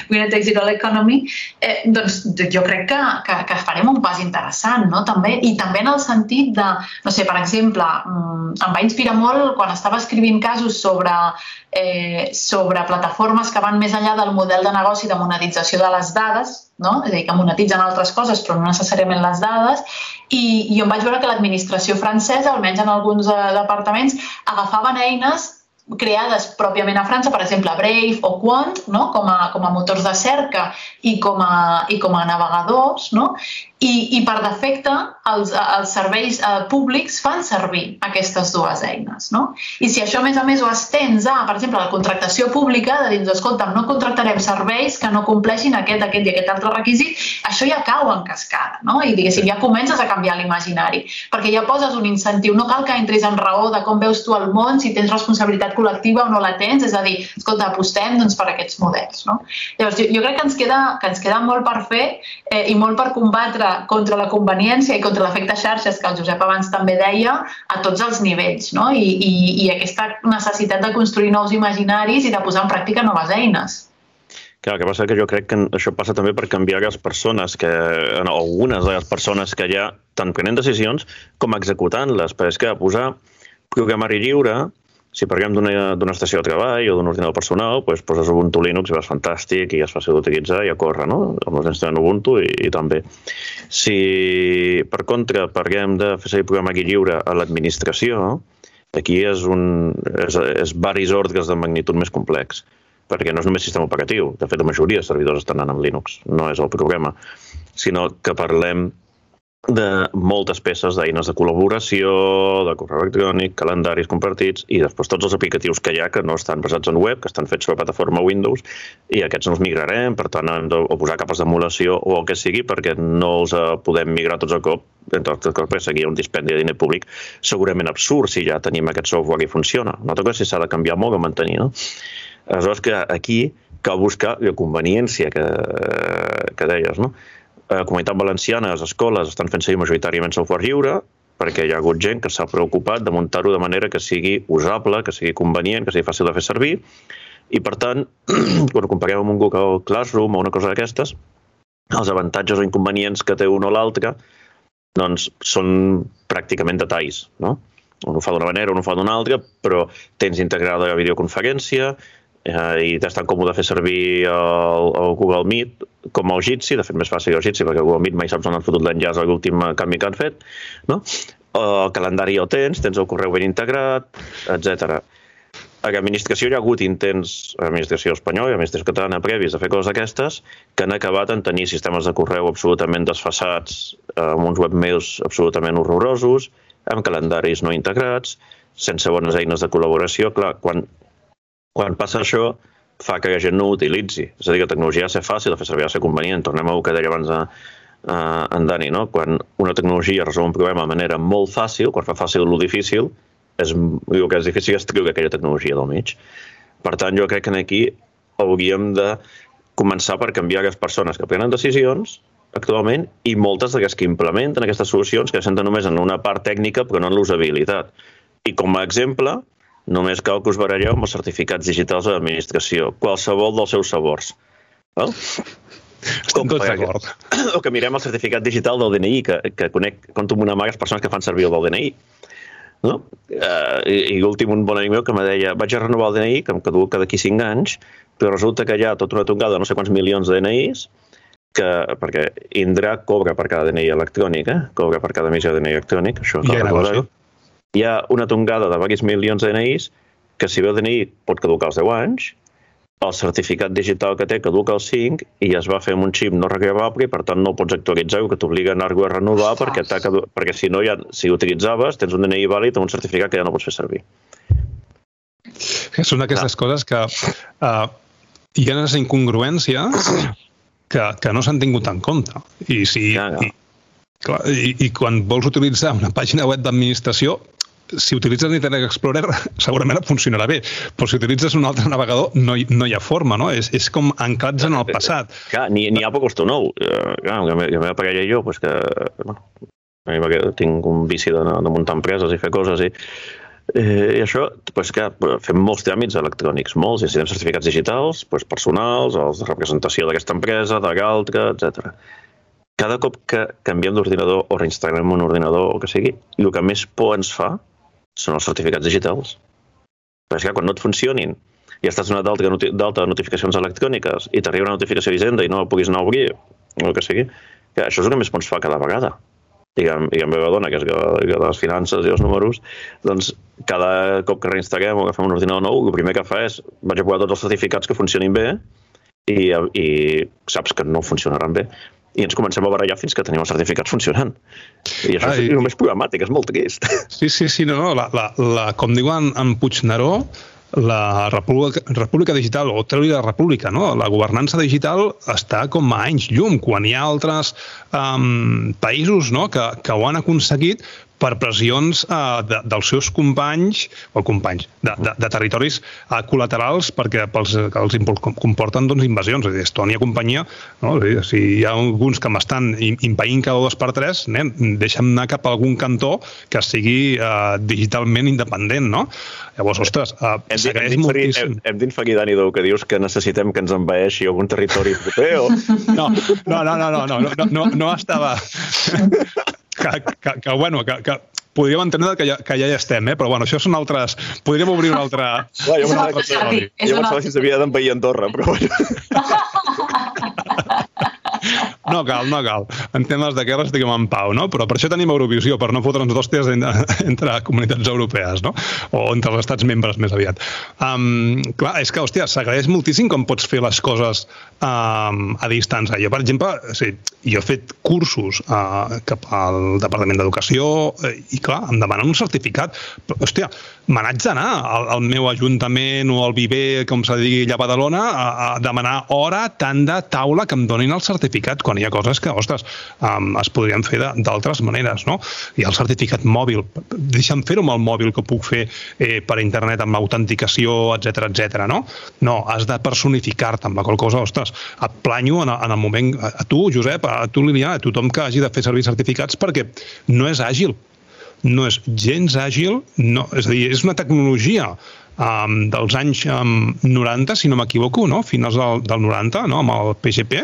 Winner Takes It All Economy, eh, doncs jo jo crec que, que, que farem un pas interessant, no? També, I també en el sentit de, no sé, per exemple, mm, em va inspirar molt quan estava escrivint casos sobre, eh, sobre plataformes que van més enllà del model de negoci de monetització de les dades, no? és a dir, que monetitzen altres coses però no necessàriament les dades, i, i em vaig veure que l'administració francesa, almenys en alguns eh, departaments, agafaven eines creades pròpiament a França, per exemple, Brave o Quant, no? com, a, com a motors de cerca i com a, i com a navegadors, no? I, i per defecte els, els serveis eh, públics fan servir aquestes dues eines. No? I si això, a més a més, ho estens a, per exemple, la contractació pública, de dir, escolta, no contractarem serveis que no compleixin aquest, aquest i aquest altre requisit, això ja cau en cascada. No? I, diguéssim, ja comences a canviar l'imaginari, perquè ja poses un incentiu. No cal que entris en raó de com veus tu el món, si tens responsabilitat col·lectiva o no la tens, és a dir, escolta, apostem doncs, per aquests models. No? Llavors, jo, jo crec que ens, queda, que ens queda molt per fer eh, i molt per combatre contra la conveniència i contra l'efecte xarxes, que el Josep abans també deia, a tots els nivells, no? I, i, i aquesta necessitat de construir nous imaginaris i de posar en pràctica noves eines. Clar, el que passa que jo crec que això passa també per canviar les persones, que, algunes de les persones que ja tant prenen decisions com executant-les, perquè és que posar programari lliure si parlem d'una estació de treball o d'un ordinador personal, doncs poses Ubuntu Linux i vas fantàstic i és fàcil d'utilitzar i a córrer, no? Els meus nens tenen Ubuntu i, i també. Si, per contra, parlem de fer servir programari lliure a l'administració, aquí és, un, és, és varis ordres de magnitud més complex, perquè no és només sistema operatiu. De fet, la majoria de servidors estan anant amb Linux, no és el problema, sinó que parlem de moltes peces d'eines de col·laboració, de correu electrònic, calendaris compartits i després tots els aplicatius que hi ha que no estan basats en web, que estan fets sobre plataforma Windows i aquests no els migrarem, per tant hem de posar capes d'emulació o el que sigui perquè no els eh, podem migrar tots a cop, entre altres coses perquè seguir un dispendi de diner públic segurament absurd si ja tenim aquest software i funciona. Altra cosa si s'ha de canviar molt o mantenir, no? Aleshores que aquí cal buscar la conveniència que, que deies, no? Eh, Comunitat Valenciana, les escoles estan fent servir majoritàriament software lliure, perquè hi ha hagut gent que s'ha preocupat de muntar-ho de manera que sigui usable, que sigui convenient, que sigui fàcil de fer servir, i per tant, quan comparem amb un Google Classroom o una cosa d'aquestes, els avantatges o inconvenients que té un o l'altre doncs són pràcticament detalls, no? Un ho fa d'una manera, un ho fa d'una altra, però tens integrada la videoconferència, eh, i és tan còmode fer servir el, el Google Meet com el Jitsi, de fet més fàcil el Jitsi perquè Google Meet mai saps on han fotut l'enllaç a l'últim canvi que han fet, no? el calendari el tens, tens el correu ben integrat, etc. A l'administració hi ha hagut intents, a l'administració espanyola i a l'administració catalana previs de fer coses d'aquestes que han acabat en tenir sistemes de correu absolutament desfassats, amb uns webmails absolutament horrorosos, amb calendaris no integrats, sense bones eines de col·laboració. Clar, quan, quan passa això, fa que la gent no ho utilitzi. És a dir, la tecnologia ha de ser fàcil, de fer servir, ha de ser convenient. Tornem a que deia abans a, a en Dani, no? Quan una tecnologia resol un problema de manera molt fàcil, quan fa fàcil lo difícil, és, el que és difícil és treure aquella tecnologia del mig. Per tant, jo crec que aquí hauríem de començar per canviar les persones que prenen decisions actualment i moltes d'aquestes que implementen aquestes solucions que senten només en una part tècnica però no en l'usabilitat. I com a exemple, només cal que us baralleu amb els certificats digitals de l'administració, qualsevol dels seus sabors. Val? Estem tots d'acord. O que mirem el certificat digital del DNI, que, que conec, compto amb una mà les persones que fan servir el del DNI. No? Uh, I, i l'últim, un bon amic meu que me deia vaig a renovar el DNI, que em caduca d'aquí 5 anys, però resulta que hi ha tota una tongada de no sé quants milions de DNIs que, perquè Indra cobra per cada DNI electrònic, eh? cobra per cada emissió de DNI electrònic, això I hi, hi ha una tongada de varis milions de DNIs que si ve el DNI pot caducar als 10 anys, el certificat digital que té caduca als 5 i es va fer amb un xip no regravable i per tant no pots actualitzar que t'obliga a anar-ho a renovar perquè, perquè si no ja, si utilitzaves tens un DNI vàlid amb un certificat que ja no pots fer servir. Són aquestes ah. coses que uh, hi ha unes incongruències que, que no s'han tingut en compte. I, si, ja, ja. I, clar, i, I quan vols utilitzar una pàgina web d'administració, si utilitzes Internet Explorer segurament funcionarà bé, però si utilitzes un altre navegador no hi, no hi ha forma, no? És, és com anclats en el passat. Clar, ni, ni ha poc nou. Uh, clar, la meva parella i jo, pues que, bueno, tinc un vici de, de muntar empreses i fer coses i Eh, I això, pues, que fem molts tràmits electrònics, molts, i si certificats digitals, pues, personals, els de representació d'aquesta empresa, de l'altra, etc. Cada cop que canviem d'ordinador o reinstal·lem un ordinador o que sigui, el que més por ens fa són els certificats digitals. Perquè que quan no et funcionin i estàs donat d'alta notificacions electròniques i t'arriba una notificació d'Hisenda i no puguis anar a obrir, o el que sigui, que això és el que més por ens fa cada vegada diguem, diguem meva dona, que és de les finances i els números, doncs cada cop que reinstal·lem o agafem un ordinador nou, el primer que fa és vaig a provar tots els certificats que funcionin bé i, i saps que no funcionaran bé i ens comencem a barallar fins que tenim els certificats funcionant. I això Ai, és només programàtic, és molt trist. Sí, sí, sí, no, no la, la, la, com diuen en Puigneró, la República, República Digital, o treure la República, no? la governança digital està com a anys llum, quan hi ha altres um, països no? que, que ho han aconseguit per pressions eh, de, dels seus companys, o companys, de, de, de territoris eh, col·laterals perquè pels, que els comporten doncs, invasions. És a dir, Estònia companyia, no? dir, si hi ha alguns que m'estan impedint cada dos per tres, nen, deixa'm anar cap a algun cantó que sigui eh, digitalment independent, no? Llavors, ostres, eh, s'agraeix moltíssim. Hem, hem d'inferir, Dani, del que dius que necessitem que ens envaeixi algun territori proper o... No, no, no, no, no, no, no, no, no estava que, que, que, bueno, que, que podríem entendre que ja, que ja hi estem, eh? però bueno, això són altres... Podríem obrir un altre... Clar, jo pensava, que, s'havia d'envair Andorra, però bueno. No cal, no cal. En temes de guerra estiguem en pau, no? Però per això tenim Eurovisió, per no fotre'ns d'hòsties entre comunitats europees, no? O entre els estats membres, més aviat. Um, clar, és que, hòstia, s'agraeix moltíssim com pots fer les coses um, a distància. Jo, per exemple, sí, jo he fet cursos uh, cap al Departament d'Educació uh, i, clar, em demanen un certificat. Però, hòstia, me n'haig d'anar al, al meu ajuntament o al viver, com de dir, allà a Badalona, a, a demanar hora, tant de taula, que em donin el certificat, quan hi ha coses que, ostres, um, es podrien fer d'altres maneres, no? Ha el certificat mòbil, deixa'm fer-ho amb el mòbil que puc fer eh, per internet amb autenticació, etc etc. no? No, has de personificar-te amb la qual cosa, ostres, et planyo en, en el moment, a, a tu, Josep, a tu, Liliana, a tothom que hagi de fer servir certificats perquè no és àgil, no és gens àgil, no, és a dir, és una tecnologia um, dels anys um, 90, si no m'equivoco, no? finals del, del 90, no? amb el PGP,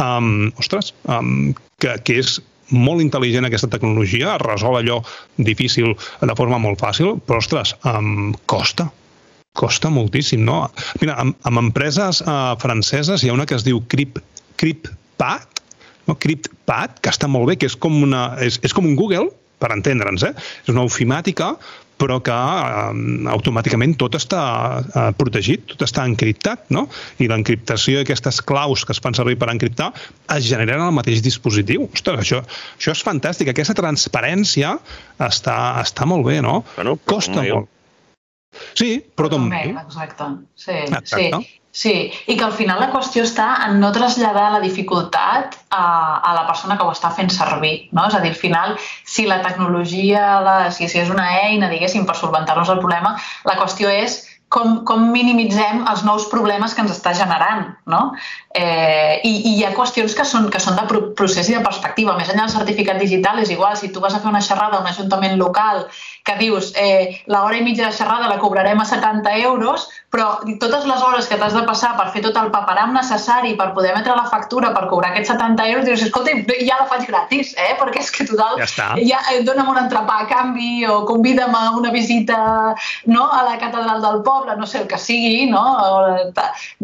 um, ostres, um, que, que és molt intel·ligent aquesta tecnologia, resol allò difícil de forma molt fàcil, però, ostres, um, costa. costa moltíssim, no? Mira, amb, amb empreses uh, franceses hi ha una que es diu Crip, CryptPad, no? CryptPad, que està molt bé, que és com, una, és, és com un Google, per entendre'ns, eh? És una ofimàtica, però que eh, automàticament tot està eh, protegit, tot està encriptat, no? I l'encriptació d'aquestes claus que es fan servir per encriptar es generen al mateix dispositiu. Ostres, això, això és fantàstic. Aquesta transparència està, està molt bé, no? Bueno, Costa molt. Sí, però també. Exacte. Sí, Exacte. sí. Sí, i que al final la qüestió està en no traslladar la dificultat a, a la persona que ho està fent servir. No? És a dir, al final, si la tecnologia, la, si, si és una eina, diguéssim, per solventar-nos el problema, la qüestió és com, com minimitzem els nous problemes que ens està generant. No? Eh, i, I hi ha qüestions que són, que són de procés i de perspectiva. Més enllà del certificat digital és igual. Si tu vas a fer una xerrada a un ajuntament local que dius eh, l'hora i mitja de xerrada la cobrarem a 70 euros, però totes les hores que t'has de passar per fer tot el paperam necessari per poder emetre la factura per cobrar aquests 70 euros, dius, escolta, ja la faig gratis, eh? perquè és que total, ja, està. ja eh, dona'm un entrepà a canvi o convida'm a una visita no, a la catedral del poble, no sé el que sigui, no? O,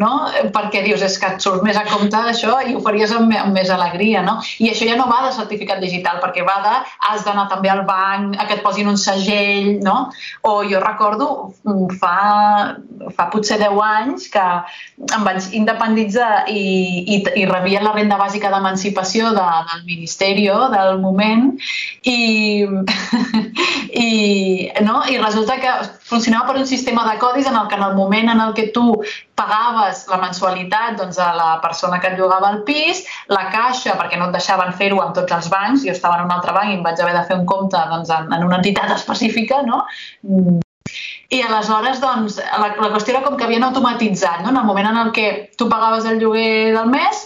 no? perquè dius, és que et surt més a compte d'això i ho faries amb, amb més alegria. No? I això ja no va de certificat digital, perquè va de has d'anar també al banc, a que et posin un segell, no? O jo recordo mm, fa fa potser 10 anys que em vaig independitzar i, i, i rebia la renda bàsica d'emancipació de, del Ministeri del moment i, i, no? i resulta que funcionava per un sistema de codis en el que en el moment en el que tu pagaves la mensualitat doncs, a la persona que et llogava el pis, la caixa, perquè no et deixaven fer-ho amb tots els bancs, jo estava en un altre banc i em vaig haver de fer un compte doncs, en, en una entitat específica, no? I aleshores, doncs, la, la qüestió era com que havien automatitzat, no? En el moment en el que tu pagaves el lloguer del mes,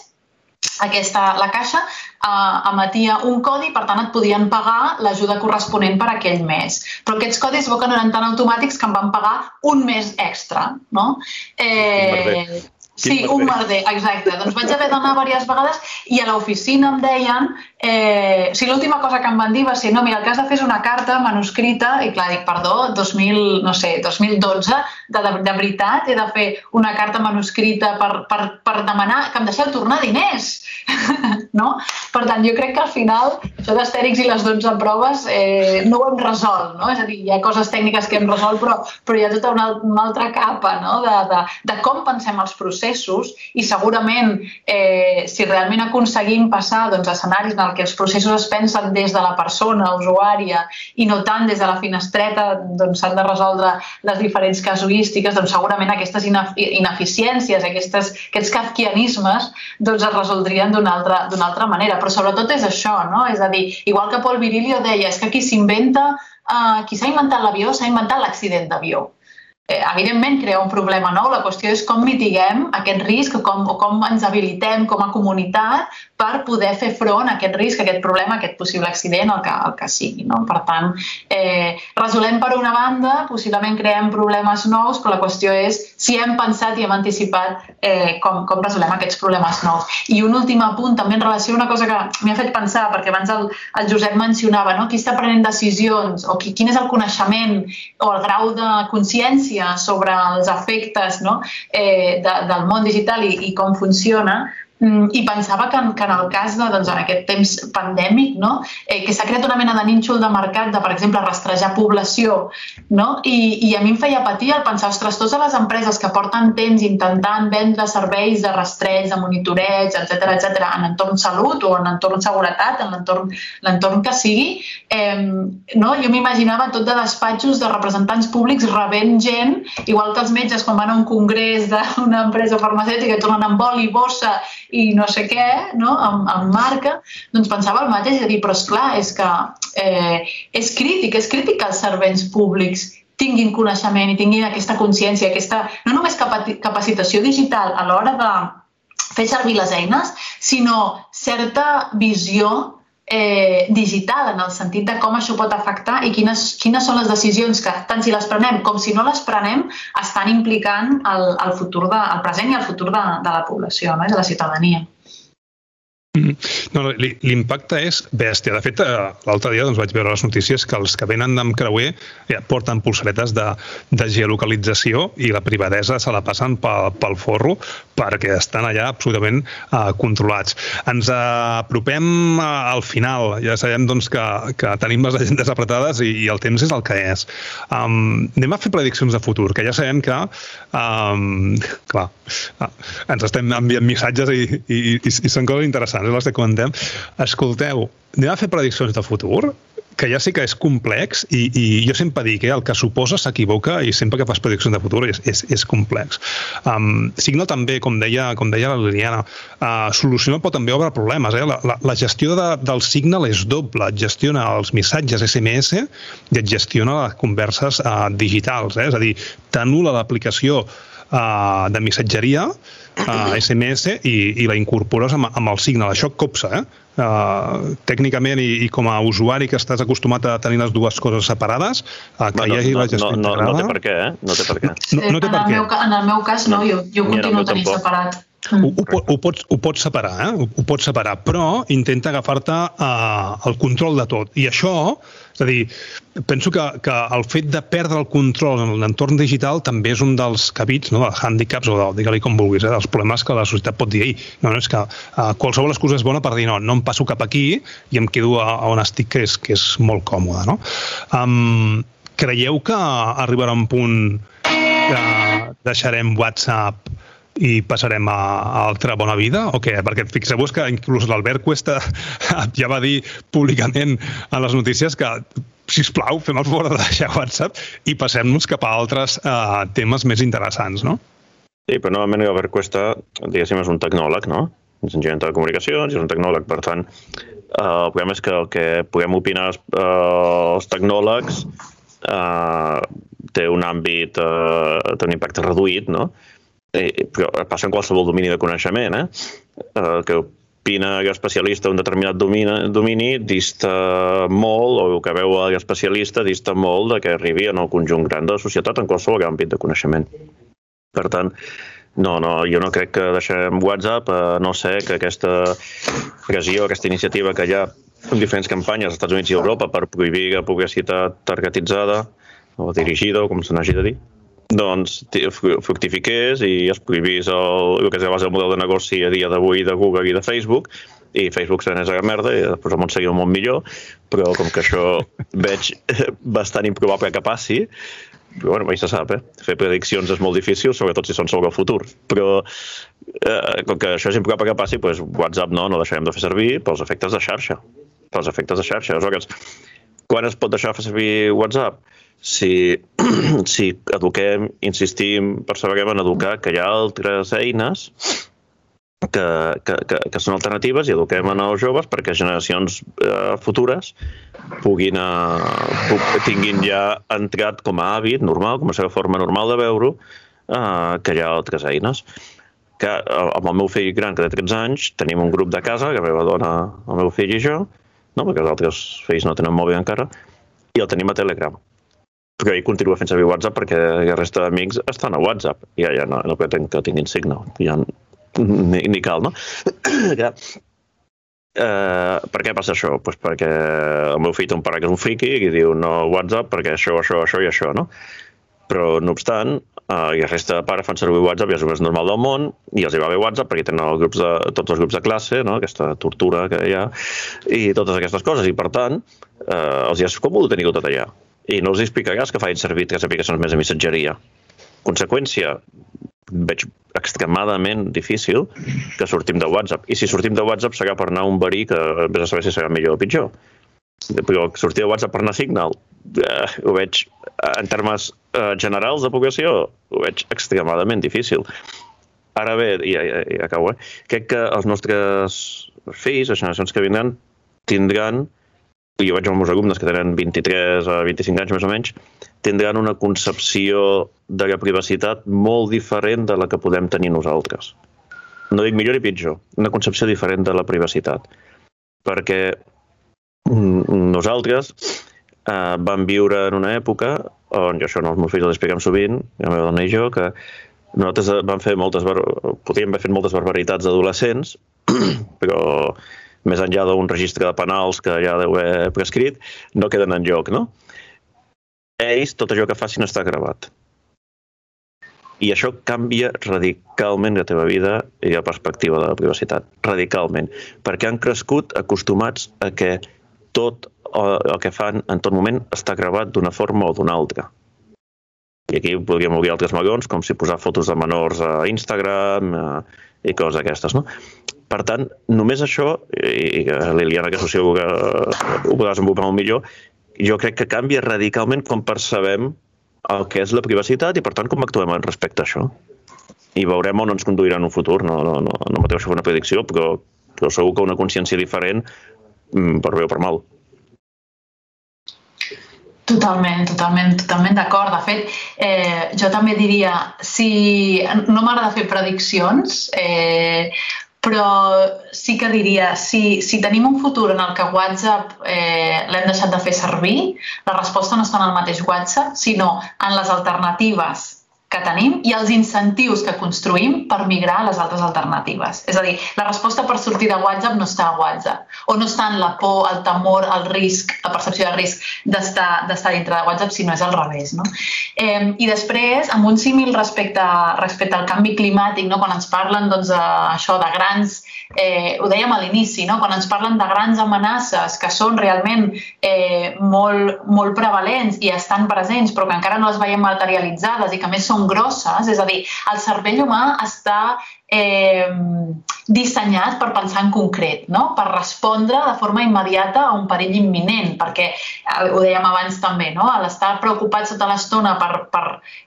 aquesta, la caixa eh, emetia un codi, per tant et podien pagar l'ajuda corresponent per aquell mes. Però aquests codis veu que no eren tan automàtics que em van pagar un mes extra, no? Eh, Sí, un merder, exacte. Doncs vaig haver d'anar diverses vegades i a l'oficina em deien... Eh, sigui, l'última cosa que em van dir va ser no, mira, el que has de fer és una carta manuscrita i clar, dic, perdó, 2000, no sé, 2012, de, de, de veritat he de fer una carta manuscrita per, per, per demanar que em deixeu tornar diners, no? Per tant, jo crec que al final això d'astèrics i les 12 proves eh, no ho hem resolt, no? És a dir, hi ha coses tècniques que hem resolt, però, però hi ha tota una, una altra capa no? de, de, de com pensem els processos i segurament eh, si realment aconseguim passar doncs, escenaris en què els processos es pensen des de la persona usuària i no tant des de la finestreta doncs s'han de resoldre les diferents casuístiques, doncs segurament aquestes ineficiències, aquestes, aquests kafkianismes doncs es resoldrien d'una altra, altra manera. Però sobretot és això, no? És a dir, igual que Paul Virilio deia, és que qui s'inventa, eh, qui s'ha inventat l'avió s'ha inventat l'accident d'avió evidentment crea un problema nou. La qüestió és com mitiguem aquest risc o com, o com ens habilitem com a comunitat per poder fer front a aquest risc, a aquest problema, a aquest possible accident, el que, el que sigui. No? Per tant, eh, resolem per una banda, possiblement creem problemes nous, però la qüestió és si hem pensat i hem anticipat eh, com, com resolem aquests problemes nous. I un últim apunt, també en relació a una cosa que m'ha fet pensar, perquè abans el, el Josep mencionava, no? qui està prenent decisions o qui, quin és el coneixement o el grau de consciència sobre els efectes no? eh, de, del món digital i, i com funciona, I pensava que en, que en el cas de, doncs, en aquest temps pandèmic, no? eh, que s'ha creat una mena de nínxol de mercat de, per exemple, rastrejar població, no? I, i a mi em feia patir el pensar, ostres, totes les empreses que porten temps intentant vendre serveis de rastreig, de monitoreig, etc etc en entorn salut o en entorn seguretat, en l'entorn que sigui, eh, no? jo m'imaginava tot de despatxos de representants públics rebent gent, igual que els metges quan van a un congrés d'una empresa farmacèutica i tornen amb boli, bossa i no sé què, no? amb, amb marca, doncs pensava el mateix, de dir, però és clar, és que eh, és crític, és crític que els servents públics tinguin coneixement i tinguin aquesta consciència, aquesta, no només capacitació digital a l'hora de fer servir les eines, sinó certa visió eh, digital en el sentit de com això pot afectar i quines, quines són les decisions que, tant si les prenem com si no les prenem, estan implicant el, el futur de, el present i el futur de, de la població, no? de la ciutadania. Mm. No, l'impacte és bèstia. De fet, eh, l'altre dia doncs, vaig veure les notícies que els que venen amb creuer ja porten pulseretes de, de geolocalització i la privadesa se la passen pel, pel forro perquè estan allà absolutament uh, controlats. Ens apropem al final. Ja sabem doncs, que, que tenim les agendes apretades i, i el temps és el que és. Um, anem a fer prediccions de futur, que ja sabem que um, clar, ens estem enviant missatges i, i, i, i són coses interessants interessants les comentem. Escolteu, anem a fer prediccions de futur? que ja sí que és complex i, i jo sempre dic, eh, el que suposa s'equivoca i sempre que fas prediccions de futur és, és, és complex. Um, Signal també, com deia, com deia la Liliana, uh, Solucional pot també obre problemes. Eh? La, la, la gestió de, del Signal és doble. Et gestiona els missatges SMS i et gestiona les converses uh, digitals. Eh? És a dir, t'anul·la l'aplicació uh, de missatgeria uh, SMS i, i la incorpores amb, amb el Signal. Això copsa, eh? Uh, tècnicament i, i com a usuari que estàs acostumat a tenir les dues coses separades, uh, que bueno, hi hagi no, la gestió no, integrada... No, no té per què, eh? No té per què. No, no té per què. Meu, en el meu cas, no, jo, jo continuo tenint separat. Ho, ho, ho, pots, ho pots separar, eh? ho, ho pots separar, però intenta agafar-te uh, el control de tot. I això, és a dir, penso que, que el fet de perdre el control en l'entorn digital també és un dels cabits, no, dels handicaps, o de, digue-li com vulguis, eh, dels problemes que la societat pot dir, no, no, és que uh, qualsevol excusa és bona per dir no, no em passo cap aquí i em quedo a, a on estic, que és, que és molt còmode. No? Um, creieu que arribarà un punt que deixarem WhatsApp i passarem a, a altra bona vida o què? Perquè fixeu-vos que inclús l'Albert Cuesta ja va dir públicament a les notícies que si us plau, fem el favor de deixar WhatsApp i passem-nos cap a altres uh, temes més interessants, no? Sí, però novament l'Albert Cuesta, diguéssim, és un tecnòleg, no? És enginyer de comunicacions, és un tecnòleg, per tant, uh, el problema és que el que puguem opinar uh, els tecnòlegs uh, té un àmbit, uh, té un impacte reduït, no? Eh, però passa en qualsevol domini de coneixement, eh? eh que opina especialista un determinat domini, domini dista molt, o el que veu especialista dista molt de que arribi en el conjunt gran de la societat en qualsevol àmbit de coneixement. Per tant, no, no, jo no crec que deixem WhatsApp, a no ser que aquesta pressió, aquesta iniciativa que hi ha en diferents campanyes als Estats Units i Europa per prohibir la publicitat targetitzada o dirigida, o com se n'hagi de dir, doncs fructifiqués i es prohibís el, el que és el model de negoci a dia d'avui de Google i de Facebook i Facebook se n'és a la merda i després el món seguia molt millor però com que això veig bastant improbable que passi però bueno, mai se sap, eh? Fer prediccions és molt difícil, sobretot si són sobre el futur. Però eh, com que això és improbable que passi, doncs WhatsApp no, no deixarem de fer servir pels efectes de xarxa. Pels efectes de xarxa. Aleshores, quan es pot deixar de fer servir WhatsApp? Si, si eduquem, insistim, perseverem en educar que hi ha altres eines que, que, que, que són alternatives i eduquem en els joves perquè generacions eh, futures puguin, eh, tinguin ja entrat com a hàbit normal, com a seva forma normal de veure eh, que hi ha altres eines que eh, amb el meu fill gran, que té 13 anys, tenim un grup de casa, que la meva dona, el meu fill i jo, no? perquè els altres fills no tenen mòbil encara, i el tenim a Telegram però ell continua fent servir WhatsApp perquè la resta d'amics estan a WhatsApp. Ja, ja no, no pretenc que tinguin signal. Ja ni, ni cal, no? ja. Uh, per què passa això? Pues perquè el meu fill té un pare que és un friki i diu no WhatsApp perquè això, això, això i això, no? Però, no obstant, uh, i el resta de pares fan servir WhatsApp i és el més normal del món i els hi va bé WhatsApp perquè tenen els grups de, tots els grups de classe, no? aquesta tortura que hi ha i totes aquestes coses i, per tant, uh, els hi és còmode tenir-ho tot allà i no els explicaràs que facin servir tres aplicacions més de missatgeria. Conseqüència, veig extremadament difícil que sortim de WhatsApp. I si sortim de WhatsApp serà per anar a un verí que vés a saber si serà millor o pitjor. Però sortir de WhatsApp per anar a Signal, eh, ho veig en termes eh, generals de població, ho veig extremadament difícil. Ara bé, i, i, i acabo, eh? crec que els nostres fills, les generacions que vindran, tindran jo veig els meus alumnes que tenen 23 a 25 anys més o menys, tindran una concepció de la privacitat molt diferent de la que podem tenir nosaltres. No dic millor ni pitjor, una concepció diferent de la privacitat. Perquè nosaltres eh, vam viure en una època on, jo això no els meus fills els expliquem sovint, la meva dona i jo, que nosaltres vam fer moltes, podíem haver fet moltes barbaritats adolescents però més enllà d'un registre de penals que ja deu haver prescrit, no queden en joc, no? Ells, tot allò que facin està gravat. I això canvia radicalment la teva vida i la perspectiva de la privacitat. Radicalment. Perquè han crescut acostumats a que tot el que fan en tot moment està gravat d'una forma o d'una altra. I aquí podríem obrir altres melons, com si posar fotos de menors a Instagram eh, i coses d'aquestes, no? Per tant, només això, i Liliana, que socio que ho podrà desenvolupar molt millor, jo crec que canvia radicalment com percebem el que és la privacitat i, per tant, com actuem respecte a això. I veurem on ens conduirà en un futur. No, no, no, no m'atreveixo a fer una predicció, però, però segur que una consciència diferent mm, per bé o per mal. Totalment, totalment, totalment d'acord. De fet, eh, jo també diria, si no m'agrada fer prediccions, eh, però sí que diria, si, si tenim un futur en el que WhatsApp eh, l'hem deixat de fer servir, la resposta no està en el mateix WhatsApp, sinó en les alternatives que tenim i els incentius que construïm per migrar a les altres alternatives. És a dir, la resposta per sortir de WhatsApp no està a WhatsApp, o no està en la por, el temor, el risc, la percepció de risc d'estar dintre de WhatsApp, sinó és al revés. No? Eh, I després, amb un símil respecte, respecte al canvi climàtic, no? quan ens parlen doncs, això de grans eh, ho dèiem a l'inici, no? quan ens parlen de grans amenaces que són realment eh, molt, molt prevalents i estan presents però que encara no les veiem materialitzades i que més són grosses, és a dir, el cervell humà està eh, dissenyat per pensar en concret, no? per respondre de forma immediata a un perill imminent, perquè eh, ho dèiem abans també, no? l'estar preocupats tota l'estona per, per,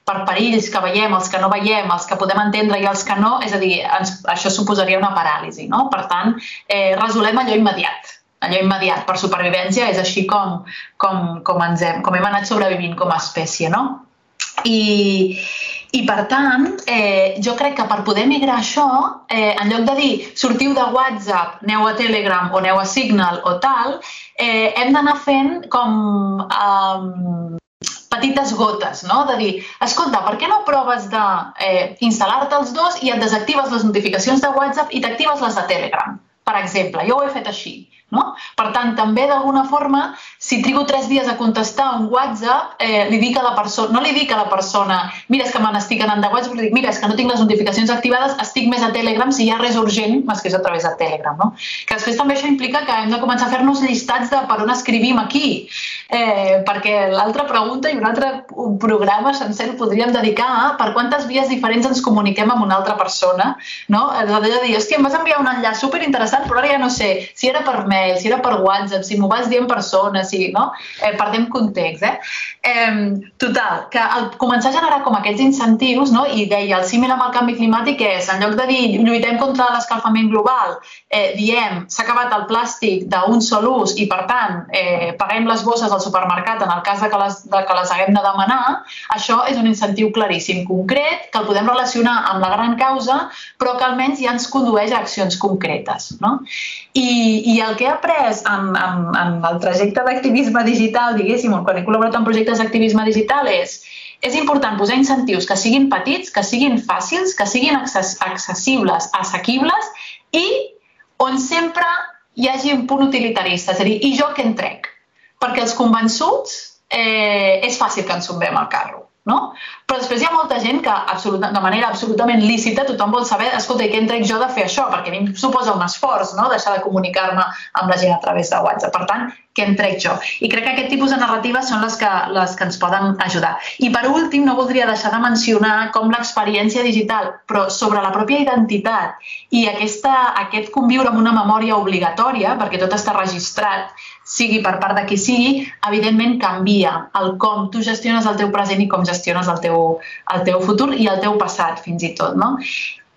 per perills que veiem, els que no veiem, els que podem entendre i els que no, és a dir, ens, això suposaria una paràlisi. No? Per tant, eh, resolem allò immediat, allò immediat per supervivència és així com, com, com, ens hem, com hem anat sobrevivint com a espècie. No? I, i per tant, eh, jo crec que per poder migrar això, eh, en lloc de dir sortiu de WhatsApp, aneu a Telegram o aneu a Signal o tal, eh, hem d'anar fent com eh, petites gotes, no? De dir, escolta, per què no proves d'instal·lar-te eh, els dos i et desactives les notificacions de WhatsApp i t'actives les de Telegram? Per exemple, jo ho he fet així. No? Per tant, també d'alguna forma, si trigo tres dies a contestar un WhatsApp, eh, li dic a la persona, no li dic a la persona, mira, és que me n'estic anant de WhatsApp, li dic, mira, és que no tinc les notificacions activades, estic més a Telegram, si hi ha res urgent, m'escrius a través de Telegram. No? Que després també això implica que hem de començar a fer-nos llistats de per on escrivim aquí, eh, perquè l'altra pregunta i un altre programa sencer el podríem dedicar a per quantes vies diferents ens comuniquem amb una altra persona, no? És a dir, hòstia, em vas enviar un enllaç superinteressant, però ara ja no sé si era per mail, mail, si era per WhatsApp, si m'ho vas dir en persona, si, no? Eh, perdem context, eh? eh? Total, que al començar a generar com aquests incentius, no? i deia, el símil amb el canvi climàtic és, en lloc de dir lluitem contra l'escalfament global, eh, diem s'ha acabat el plàstic d'un sol ús i, per tant, eh, paguem les bosses al supermercat en el cas de que, les, de que les haguem de demanar, això és un incentiu claríssim, concret, que el podem relacionar amb la gran causa, però que almenys ja ens condueix a accions concretes. No? I, I el que après en, en, en el trajecte d'activisme digital, diguéssim, quan he col·laborat en projectes d'activisme digital, és és important posar incentius que siguin petits, que siguin fàcils, que siguin accessibles, assequibles i on sempre hi hagi un punt utilitarista, és a dir, i jo què en trec? Perquè els convençuts eh, és fàcil que ens sombem al carro no? Però després hi ha molta gent que absoluta, de manera absolutament lícita tothom vol saber, escolta, què entrec jo de fer això? Perquè a mi suposa un esforç, no?, deixar de comunicar-me amb la gent a través de WhatsApp. Per tant, què entrec jo? I crec que aquest tipus de narratives són les que, les que ens poden ajudar. I per últim, no voldria deixar de mencionar com l'experiència digital, però sobre la pròpia identitat i aquesta, aquest conviure amb una memòria obligatòria, perquè tot està registrat, sigui per part de qui sigui, evidentment canvia el com tu gestiones el teu present i com gestiones el teu, el teu futur i el teu passat, fins i tot. No?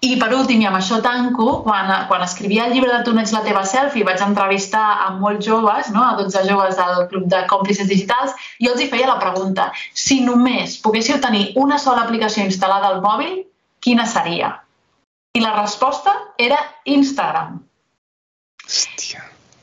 I per últim, i amb això tanco, quan, quan escrivia el llibre de Tu no ets la teva selfie, vaig entrevistar a molts joves, no? a 12 joves del Club de Còmplices Digitals, i els hi feia la pregunta, si només poguéssiu tenir una sola aplicació instal·lada al mòbil, quina seria? I la resposta era Instagram.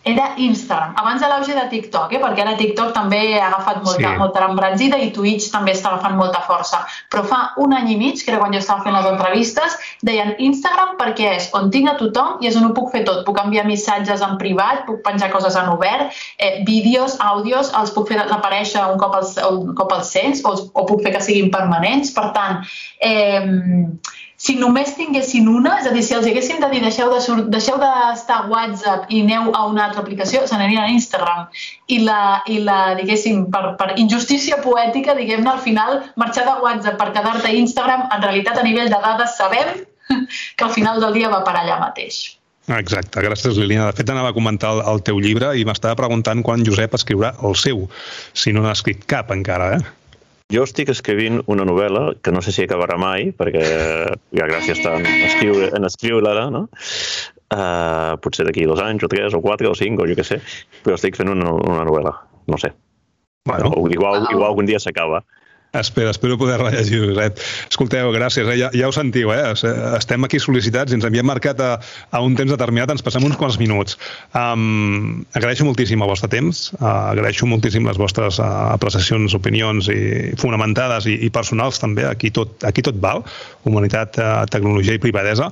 Era Instagram, abans de l'auge de TikTok, eh? perquè ara TikTok també ha agafat molta, sí. molta embranzida i Twitch també està agafant molta força. Però fa un any i mig, que era quan jo estava fent les entrevistes, deien Instagram perquè és on tinc a tothom i és on ho puc fer tot. Puc enviar missatges en privat, puc penjar coses en obert, eh, vídeos, àudios, els puc fer desaparèixer un cop els, un cop els sents o, o puc fer que siguin permanents. Per tant, eh, si només tinguessin una, és a dir, si els haguéssim de dir deixeu de sur deixeu d'estar a WhatsApp i aneu a una altra aplicació, se n'anirien a Instagram. I la, i la diguéssim, per, per injustícia poètica, diguem-ne, al final, marxar de WhatsApp per quedar-te a Instagram, en realitat, a nivell de dades, sabem que al final del dia va per allà mateix. Exacte, gràcies Liliana. De fet, anava a comentar el, el teu llibre i m'estava preguntant quan Josep escriurà el seu, si no n'ha escrit cap encara, eh? Jo estic escrivint una novel·la que no sé si acabarà mai, perquè ja gràcies tant en escriure, en escriure-la, no? Uh, potser d'aquí dos anys, o tres, o quatre, o cinc, o jo què sé, però estic fent una, una novel·la, no sé. Bueno, o, igual, igual algun dia s'acaba. Espera, espero poder rellegir, Josep. Escolteu, gràcies, eh? ja, ja ho sentiu, eh? estem aquí sol·licitats i ens havíem marcat a, a un temps determinat, ens passem uns quants minuts. Um, agraeixo moltíssim el vostre temps, uh, agraeixo moltíssim les vostres uh, apreciacions, opinions i fonamentades i, i personals també, aquí tot, aquí tot val, humanitat, uh, tecnologia i privadesa.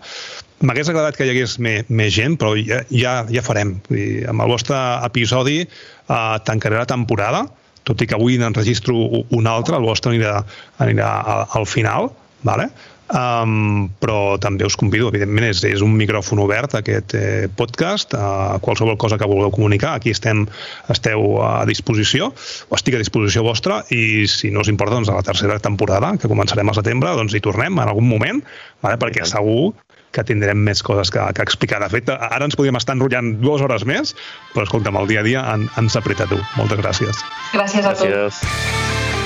M'hagués agradat que hi hagués més, més gent, però ja, ja, ja farem. I amb el vostre episodi uh, tancaré la temporada, tot i que avui n'enregistro un altre, el vostre anirà, anirà al, al final, vale? Um, però també us convido, evidentment, és, és un micròfon obert aquest eh, podcast, a uh, qualsevol cosa que vulgueu comunicar, aquí estem, esteu a disposició, o estic a disposició vostra, i si no us importa, doncs a la tercera temporada, que començarem al setembre, doncs hi tornem en algun moment, vale? perquè segur que tindrem més coses que, que explicar. De fet, ara ens podríem estar enrotllant dues hores més, però escolta'm, el dia a dia en, ens apreta tu. Moltes gràcies. Gràcies a gràcies. tu.